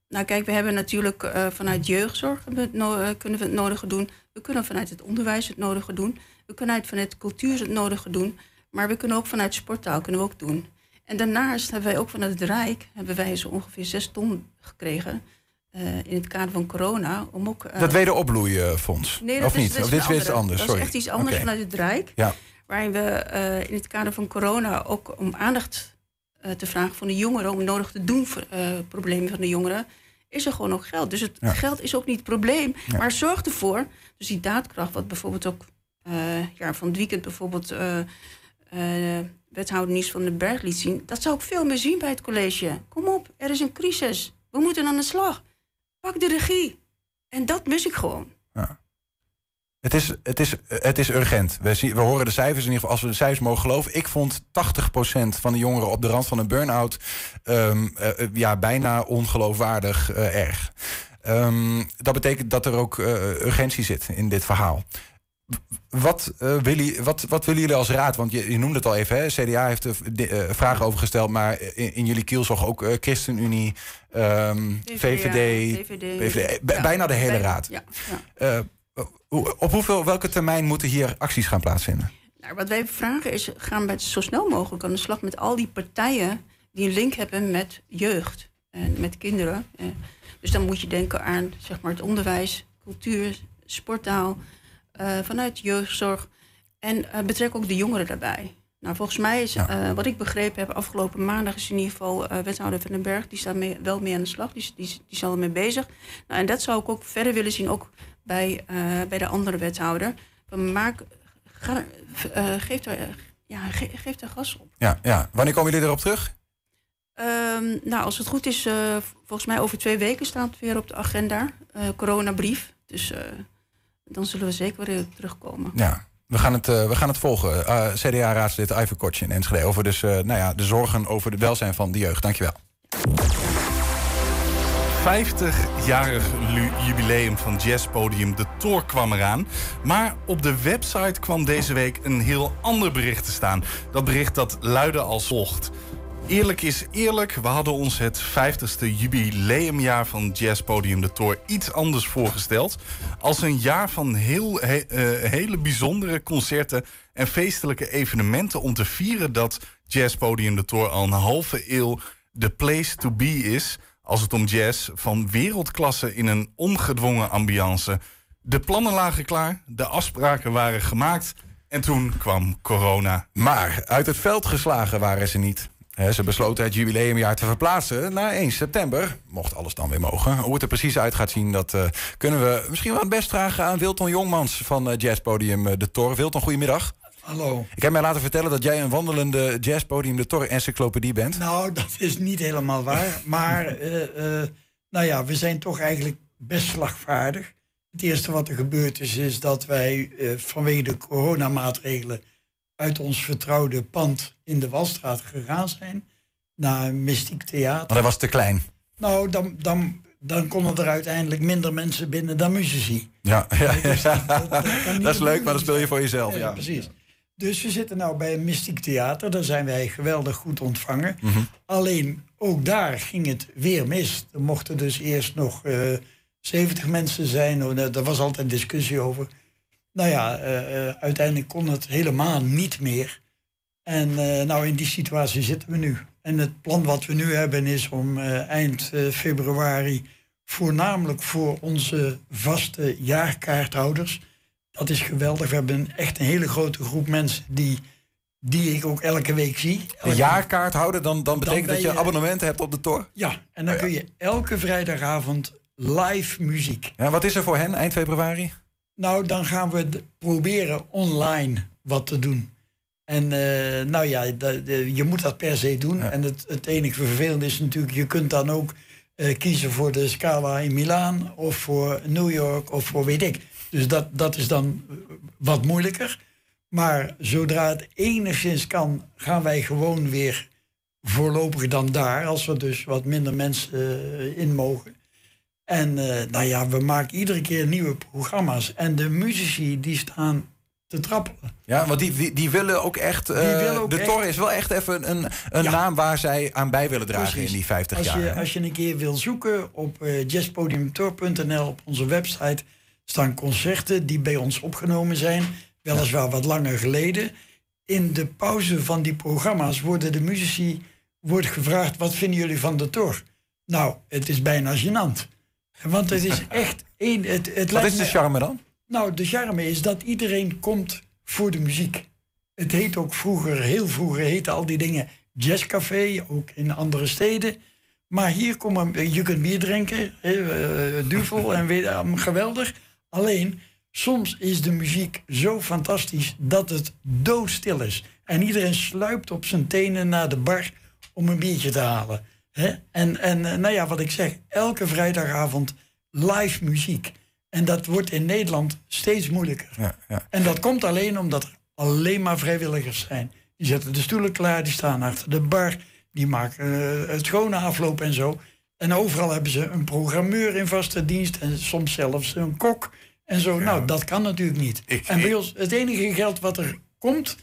nou, kijk, we hebben natuurlijk uh, vanuit jeugdzorg no uh, kunnen we het nodige doen. We kunnen vanuit het onderwijs het nodige doen. We kunnen vanuit cultuur het nodige doen. Maar we kunnen ook vanuit sporttaal kunnen we ook doen. En daarnaast hebben wij ook vanuit het Rijk hebben wij zo ongeveer zes ton gekregen. Uh, in het kader van corona. Om ook,
dat wederopbloeifonds?
Nee, dat
of
is,
niet?
Dat
of dit is weer iets anders?
Dat
Sorry.
is echt iets anders
okay.
vanuit het Rijk.
Ja.
Waarin we in het kader van corona ook om aandacht te vragen van de jongeren. Om nodig te doen voor problemen van de jongeren is er gewoon nog geld. Dus het ja. geld is ook niet het probleem. Ja. Maar zorg ervoor, dus die daadkracht, wat bijvoorbeeld ook uh, ja, van het weekend bijvoorbeeld uh, uh, wethouder Nies van den Berg liet zien. Dat zou ik veel meer zien bij het college. Kom op, er is een crisis. We moeten aan de slag. Pak de regie. En dat mis ik gewoon.
Ja. Het is, het, is, het is urgent. We, zien, we horen de cijfers in ieder geval, als we de cijfers mogen geloven. Ik vond 80% van de jongeren op de rand van een burn-out um, uh, ja, bijna ongeloofwaardig uh, erg. Um, dat betekent dat er ook uh, urgentie zit in dit verhaal. Wat, uh, willen, wat, wat willen jullie als raad? Want je, je noemde het al even, hè? CDA heeft er uh, vragen over gesteld, maar in, in jullie kielzog ook uh, ChristenUnie, um, VVD,
VVD,
VVD ja. bijna de hele
bijna,
raad.
Ja, ja.
Op hoeveel, welke termijn moeten hier acties gaan plaatsvinden?
Nou, wat wij vragen is, gaan we zo snel mogelijk aan de slag met al die partijen die een link hebben met jeugd en met kinderen. Dus dan moet je denken aan zeg maar, het onderwijs, cultuur, sporttaal, uh, vanuit jeugdzorg. En uh, betrek ook de jongeren daarbij. Nou, volgens mij is, ja. uh, wat ik begrepen heb, afgelopen maandag is in ieder geval wethouder Van den Berg, die staat mee, wel mee aan de slag, die, die, die is al mee bezig. Nou, en dat zou ik ook verder willen zien, ook bij, bij de andere wethouder. Maak, ga, geef, daar, ja, ge, geef daar gas op.
Ja, ja, wanneer komen jullie erop terug?
Um, nou, als het goed is, volgens mij over twee weken staat het weer op de agenda. coronabrief. Dus dan zullen we zeker weer terugkomen.
Ja, we gaan het, uh, we gaan het volgen. Uh, CDA-raadslid Iver Kortje in Enschede over dus, uh, nou ja, de zorgen over het welzijn van de jeugd. Dankjewel.
50-jarig jubileum van jazzpodium De Toor kwam eraan. Maar op de website kwam deze week een heel ander bericht te staan. Dat bericht dat luidde als volgt. Eerlijk is eerlijk, we hadden ons het 50ste jubileumjaar van Jazzpodium de Tour iets anders voorgesteld. Als een jaar van heel, he, uh, hele bijzondere concerten en feestelijke evenementen om te vieren dat Jazzpodium de Tour al een halve eeuw de place to be is. Als het om jazz van wereldklasse in een ongedwongen ambiance. De plannen lagen klaar, de afspraken waren gemaakt en toen kwam corona.
Maar uit het veld geslagen waren ze niet. Ze besloten het jubileumjaar te verplaatsen naar 1 september. Mocht alles dan weer mogen. Hoe het er precies uit gaat zien, dat eh, kunnen we misschien wel het best vragen aan Wilton Jongmans van eh, Jazzpodium eh, De Tor. Wilton, goedemiddag.
Hallo.
Ik heb mij laten vertellen dat jij een wandelende Jazzpodium De Tor encyclopedie bent.
Nou, dat is niet helemaal waar. Maar, nou ja, we zijn toch eigenlijk best slagvaardig. Het eerste wat er gebeurd is, is dat wij vanwege de coronamaatregelen uit ons vertrouwde pand in de Walstraat gegaan zijn naar Mystiek Theater.
Want hij was te klein.
Nou, dan, dan, dan konden er uiteindelijk minder mensen binnen dan muzici.
Ja, ja,
Dus dat- dat- dat
dat is leuk, maar dat speel je voor jezelf.
Ja,
Ja,
precies. Dus we zitten nou bij een Mystiek Theater. Daar zijn wij geweldig goed ontvangen.
Mhm.
Alleen ook daar ging het weer mis. Er mochten dus eerst nog eh 70 mensen zijn. Oh, daar daar was altijd discussie over. Nou ja, eh, eh, uiteindelijk kon het helemaal niet meer. En eh, nou, in die situatie zitten we nu. En het plan wat we nu hebben is om eind februari voornamelijk voor onze vaste jaarkaarthouders. Dat is geweldig. We hebben echt een hele grote groep mensen die, die ik ook elke week zie.
Een jaarkaart houden, dan, dan betekent dat je
je-
abonnementen hebt op de Tor?
Ja, en dan kun je elke vrijdagavond live muziek.
Ja, wat is er voor hen eind februari?
Nou, dan gaan we proberen online wat te doen. En eh, nou ja, je moet dat per se doen. En het, het enige vervelende is natuurlijk, je kunt dan ook eh, kiezen voor de Scala in Milaan of voor New York of voor weet ik. Dus dat, dat is dan eh, wat moeilijker. Maar zodra het enigszins kan, gaan wij gewoon weer voorlopig dan daar, als er dus wat minder mensen in mogen. En eh, nou ja, we maken iedere keer nieuwe programma's. En de muzici die staan te trappelen.
Ja, want die, die, die willen ook echt...
Die willen ook
de
echt-
Tor is wel echt even een, een naam waar zij aan bij willen dragen
Precies.
in die 50
als
jaar.
Je,
hè?
als je een keer wil zoeken op eh jazzpodiumtour.nl op onze website staan concerten die bij ons opgenomen zijn. Weliswaar wat langer geleden. In de pauze van die programma's worden de muzici wordt gevraagd: wat vinden jullie van de Tor? Nou, het is bijna gênant. Want het is echt één. Het, het
Wat is de
me-
charme dan?
nou, de charme is dat iedereen komt voor de muziek. Het heet ook vroeger, heel vroeger heette al die dingen jazzcafé, ook in andere steden. Maar hier komen, je kunt bier drinken, hè, eh, duvel en weet, allemaal geweldig. Alleen, soms is de muziek zo fantastisch dat het doodstil is. En iedereen sluipt op zijn tenen naar de bar om een biertje te halen. Hè? En, en eh, nou ja, wat ik zeg, elke vrijdagavond live muziek. En dat wordt in Nederland steeds moeilijker.
Ja, ja.
En dat komt alleen omdat er alleen maar vrijwilligers zijn. Die zetten de stoelen klaar, die staan achter de bar, die maken eh, het schone afloop en zo. En overal hebben ze een programmeur in vaste dienst en soms zelfs een kok en zo. Nou, dat kan natuurlijk niet. en bij ons, het enige geld wat er komt,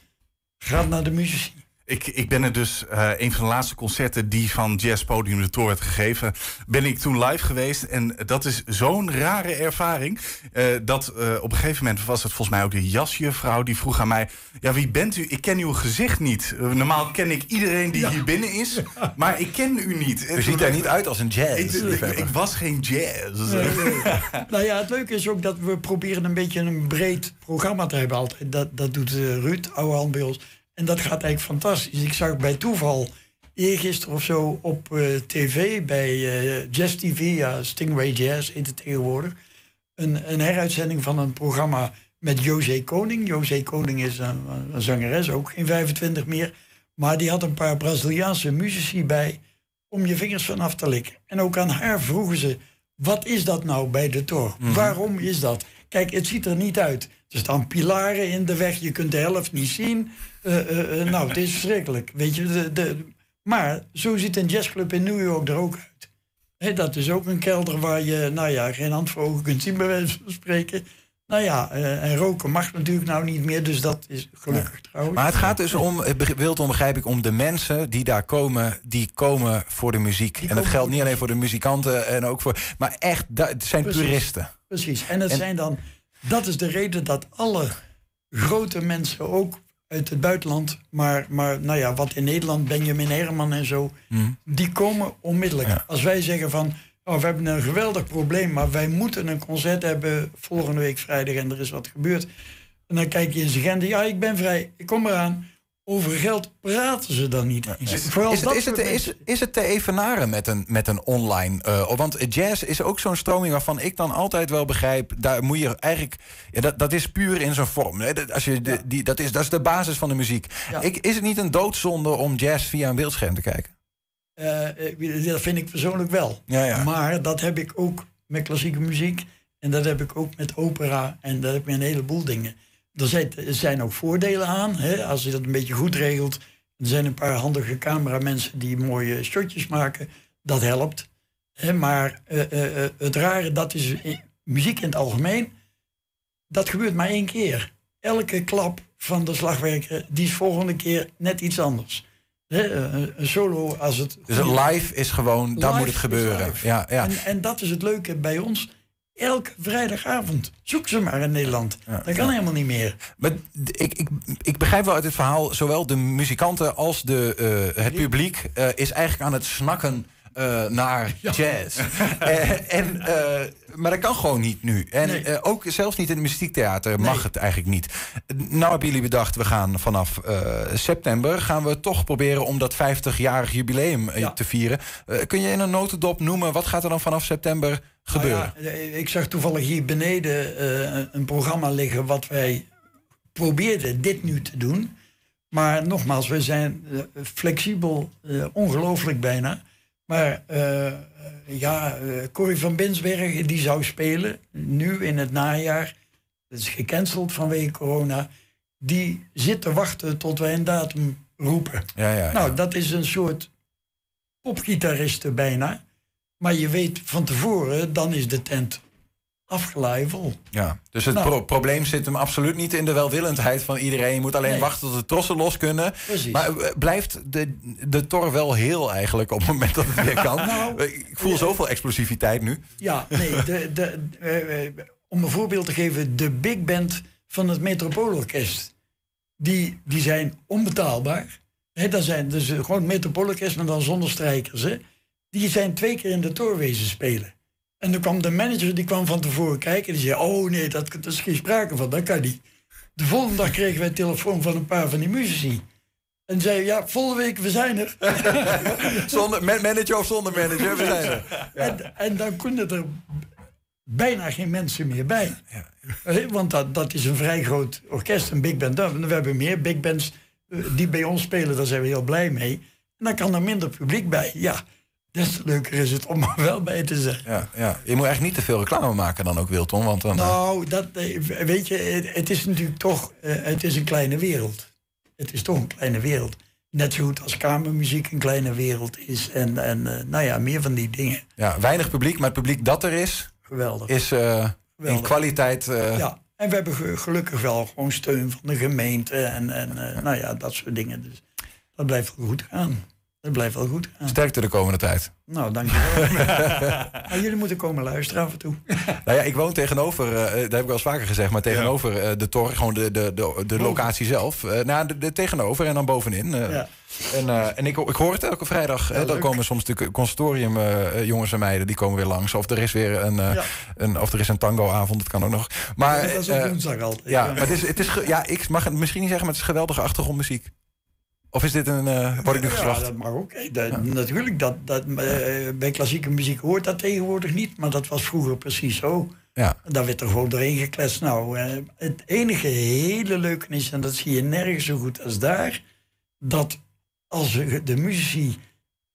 gaat naar de muzici.
Ik, ik ben er dus, eh, een van de laatste concerten die van Jazz Podium de Tour werd gegeven, ben ik toen live geweest. En dat is zo'n rare ervaring. eh, dat eh, op een gegeven moment was het volgens mij ook de jasjuffrouw die vroeg aan mij: Ja, wie bent u? Ik ken uw gezicht niet. Normaal ken ik iedereen die hier binnen is, maar ik ken u niet.
U ziet er niet uit als een jazz.
Ik, ik, ik was geen jazz.
Nee, nee. nou ja, het leuke is ook dat we proberen een beetje een breed programma te hebben altijd. Dat, dat doet Ruud, oude hand bij ons. En dat gaat eigenlijk fantastisch. Ik zag bij toeval eergisteren of zo op eh, tv bij eh, Jazz TV, ja, Stingray Jazz heet het tegenwoordig, een, een heruitzending van een programma met José Koning. José Koning is een, een zangeres, ook geen 25 meer. Maar die had een paar Braziliaanse muzici bij om je vingers vanaf te likken. En ook aan haar vroegen ze, wat is dat nou bij de Tor? Waarom is dat? Kijk, het ziet er niet uit. Er staan pilaren in de weg, je kunt de helft niet zien. Eh, eh, eh, nou, het is verschrikkelijk. Weet je, de, de, maar zo ziet een jazzclub in New York er ook uit. Dat is ook een kelder waar je, nou ja, geen hand voor ogen kunt zien, bij wijze van spreken. Nou ja, en roken mag natuurlijk nou niet meer, dus dat is gelukkig trouwens.
Maar het gaat dus om, Wilton begrijp ik, om de mensen die daar komen, die komen voor de muziek. en dat geldt niet alleen voor de muzikanten en ook voor. Maar echt, het zijn
Precies.
toeristen.
Precies. En het
En-
zijn dan, dat is de reden dat alle grote mensen, ook uit het buitenland, maar, maar nou ja, wat in Nederland, Benjamin Herman en zo,
Mhm.
die komen onmiddellijk. Als wij zeggen van, oh, we hebben een geweldig probleem, maar wij moeten een concert hebben volgende week vrijdag en er is wat gebeurd. En dan kijk je in zijn agenda, ja, ik ben vrij, ik kom eraan. Over geld praten ze dan niet eens. Vooral
Is het, is, het, is, is het te evenaren met een, met een online... eh, want jazz is ook zo'n stroming waarvan ik dan altijd wel begrijp... daar moet je eigenlijk... Ja, dat, dat is puur in zijn vorm. Hè. Dat, als je de, die, dat, is, dat is de basis van de muziek.
Ja.
Ik, is het niet een doodzonde om jazz via een beeldscherm te kijken?
Eh, dat vind ik persoonlijk wel.
Ja, ja.
Maar dat heb ik ook met klassieke muziek. En dat heb ik ook met opera. En dat heb ik met een heleboel dingen. Er zijn, er zijn ook voordelen aan. Hè, als je dat een beetje goed regelt. Er zijn een paar handige cameramensen die mooie shotjes maken. Dat helpt. Hè, maar eh, eh, eh, het rare, dat is muziek in het algemeen. Dat gebeurt maar één keer. Elke klap van de slagwerker, die is volgende keer net iets anders. Hè, een solo als het...
Dus het live is gewoon, daar
Live
moet het gebeuren. Ja, ja.
En, en dat is het leuke bij ons. Elke vrijdagavond. Zoek ze maar in Nederland. dat kan helemaal niet meer.
Maar ik, ik, ik begrijp wel uit het verhaal, zowel de muzikanten als de, eh, het publiek eh, is eigenlijk aan het snakken eh, naar jazz. Eh, en, eh, maar dat kan gewoon niet nu. En ook zelfs niet in het muziektheater mag het eigenlijk niet. Nou hebben jullie bedacht, we gaan vanaf september gaan we toch proberen om dat 50-jarig jubileum te vieren. Kun je in een notendop noemen, wat gaat er dan vanaf september gebeuren?
Nou ja, ik zag toevallig hier beneden een programma liggen wat wij probeerden dit nu te doen. Maar nogmaals, we zijn flexibel, ongelooflijk bijna. Maar eh, ja, eh Corrie van Binsbergen die zou spelen, nu in het najaar. Dat is gecanceld vanwege corona. Die zit te wachten tot wij een datum roepen.
Ja, ja,
Nou, dat is een soort popgitaristen bijna. Maar je weet van tevoren, dan is de tent afgelaaid vol.
Ja, dus het
Nou.
pro- probleem zit hem absoluut niet in de welwillendheid van iedereen. Je moet alleen
Nee.
wachten tot de trossen los kunnen.
Precies.
Maar eh, blijft de, de tor wel heel eigenlijk op het moment dat het weer kan?
Nou,
ik voel zoveel explosiviteit nu.
Ja, nee, de, de, eh, eh, om een voorbeeld te geven, de big band van het Metropoolorkest, die, die zijn onbetaalbaar. Hè, dat zijn dus eh, gewoon Metropoolorkest, maar dan zonder strijkers. Hè. Die zijn twee keer in de toorwezen spelen. En dan kwam de manager, die kwam van tevoren kijken. Die zei, oh nee, dat, dat is geen sprake van, dat kan niet. De volgende dag kregen wij een telefoon van een paar van die muzici. En zei, ja, volgende week, we zijn er.
zonder, met manager of zonder manager, we zijn er.
En, en dan konden er bijna geen mensen meer bij. Eh, Want dat, dat is een vrij groot orkest, een big band. We hebben meer big bands eh, die bij ons spelen, daar zijn we heel blij mee. En dan kan er minder publiek bij. Ja, des te leuker is het om er wel bij te zijn.
Ja, ja. Je moet echt niet te veel reclame maken dan ook, Wilton. Want dan, eh,
Nou, dat, eh, weet je, het, is natuurlijk toch eh, het is een kleine wereld. Het is toch een kleine wereld. Net zo goed als kamermuziek een kleine wereld is. En, en nou ja, meer van die dingen.
ja, weinig publiek, maar het publiek dat er is,
Geweldig.
is eh, in kwaliteit...
Ja, en we hebben ge- gelukkig wel gewoon steun van de gemeente en, en eh, nou ja, dat soort dingen. Dus dat blijft goed gaan. Dat blijft wel goed gaan.
Sterkte de komende tijd.
Nou, dankjewel. maar jullie moeten komen luisteren af en toe.
Nou ja, ik woon tegenover, eh, dat heb ik wel eens vaker gezegd, maar tegenover eh, de tor, gewoon de, de, de, de locatie zelf. Eh nou, de, de tegenover en dan bovenin. eh.
Ja.
En, eh, en ik, ik hoor het elke vrijdag. hè, dan komen soms de consortium eh, jongens en meiden, die komen weer langs. Of er is weer een, eh,
Ja.
een, of er is een tangoavond, dat kan ook nog. Maar,
dat is op
eh,
woensdag altijd.
Ja, maar het is, het is, ja, ik mag het misschien niet zeggen, maar het is geweldige achtergrondmuziek. Of is dit een, eh word ik nu
Ja,
geslacht?
dat mag ook. hè. Dat- Natuurlijk, dat, dat, eh, bij klassieke muziek hoort dat tegenwoordig niet. Maar dat was vroeger precies zo.
Ja.
Daar werd er gewoon doorheen gekletst. Nou, eh, het enige hele leuke is, en dat zie je nergens zo goed als daar... dat als de muzici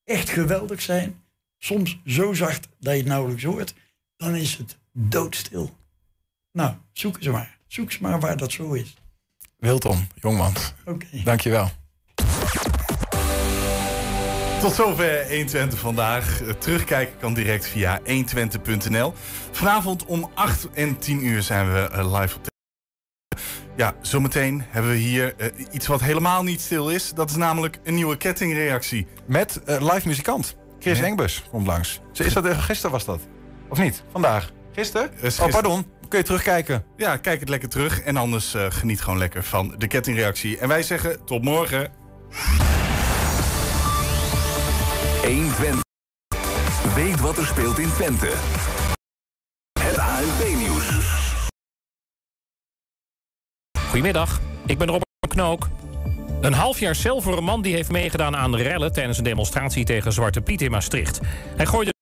echt geweldig zijn... soms zo zacht dat je het nauwelijks hoort... dan is het doodstil. Nou, zoek eens maar. Zoek eens maar waar dat zo is.
Wilton, jongman.
Oké.
Dankjewel.
Tot zover 120 vandaag. Eh, Terugkijken kan direct via 120.nl. Vanavond om 8 en 10 uur zijn we eh, live op de. Ja, zometeen hebben we hier eh, iets wat helemaal niet stil is. Dat is namelijk een nieuwe kettingreactie.
Met live muzikant. Chris Engbus komt langs. Is dat, gisteren was dat? Of niet? Vandaag? Gisteren? Oh, pardon. Kun je terugkijken?
Ja, kijk het lekker terug. En anders geniet gewoon lekker van de kettingreactie. En wij zeggen tot morgen.
120. Weet wat er speelt in Twente. Het ANP-nieuws.
Goedemiddag, ik ben Robert Knook. Een half jaar cel voor een man die heeft meegedaan aan rellen tijdens een demonstratie tegen Zwarte Piet in Maastricht. Hij gooide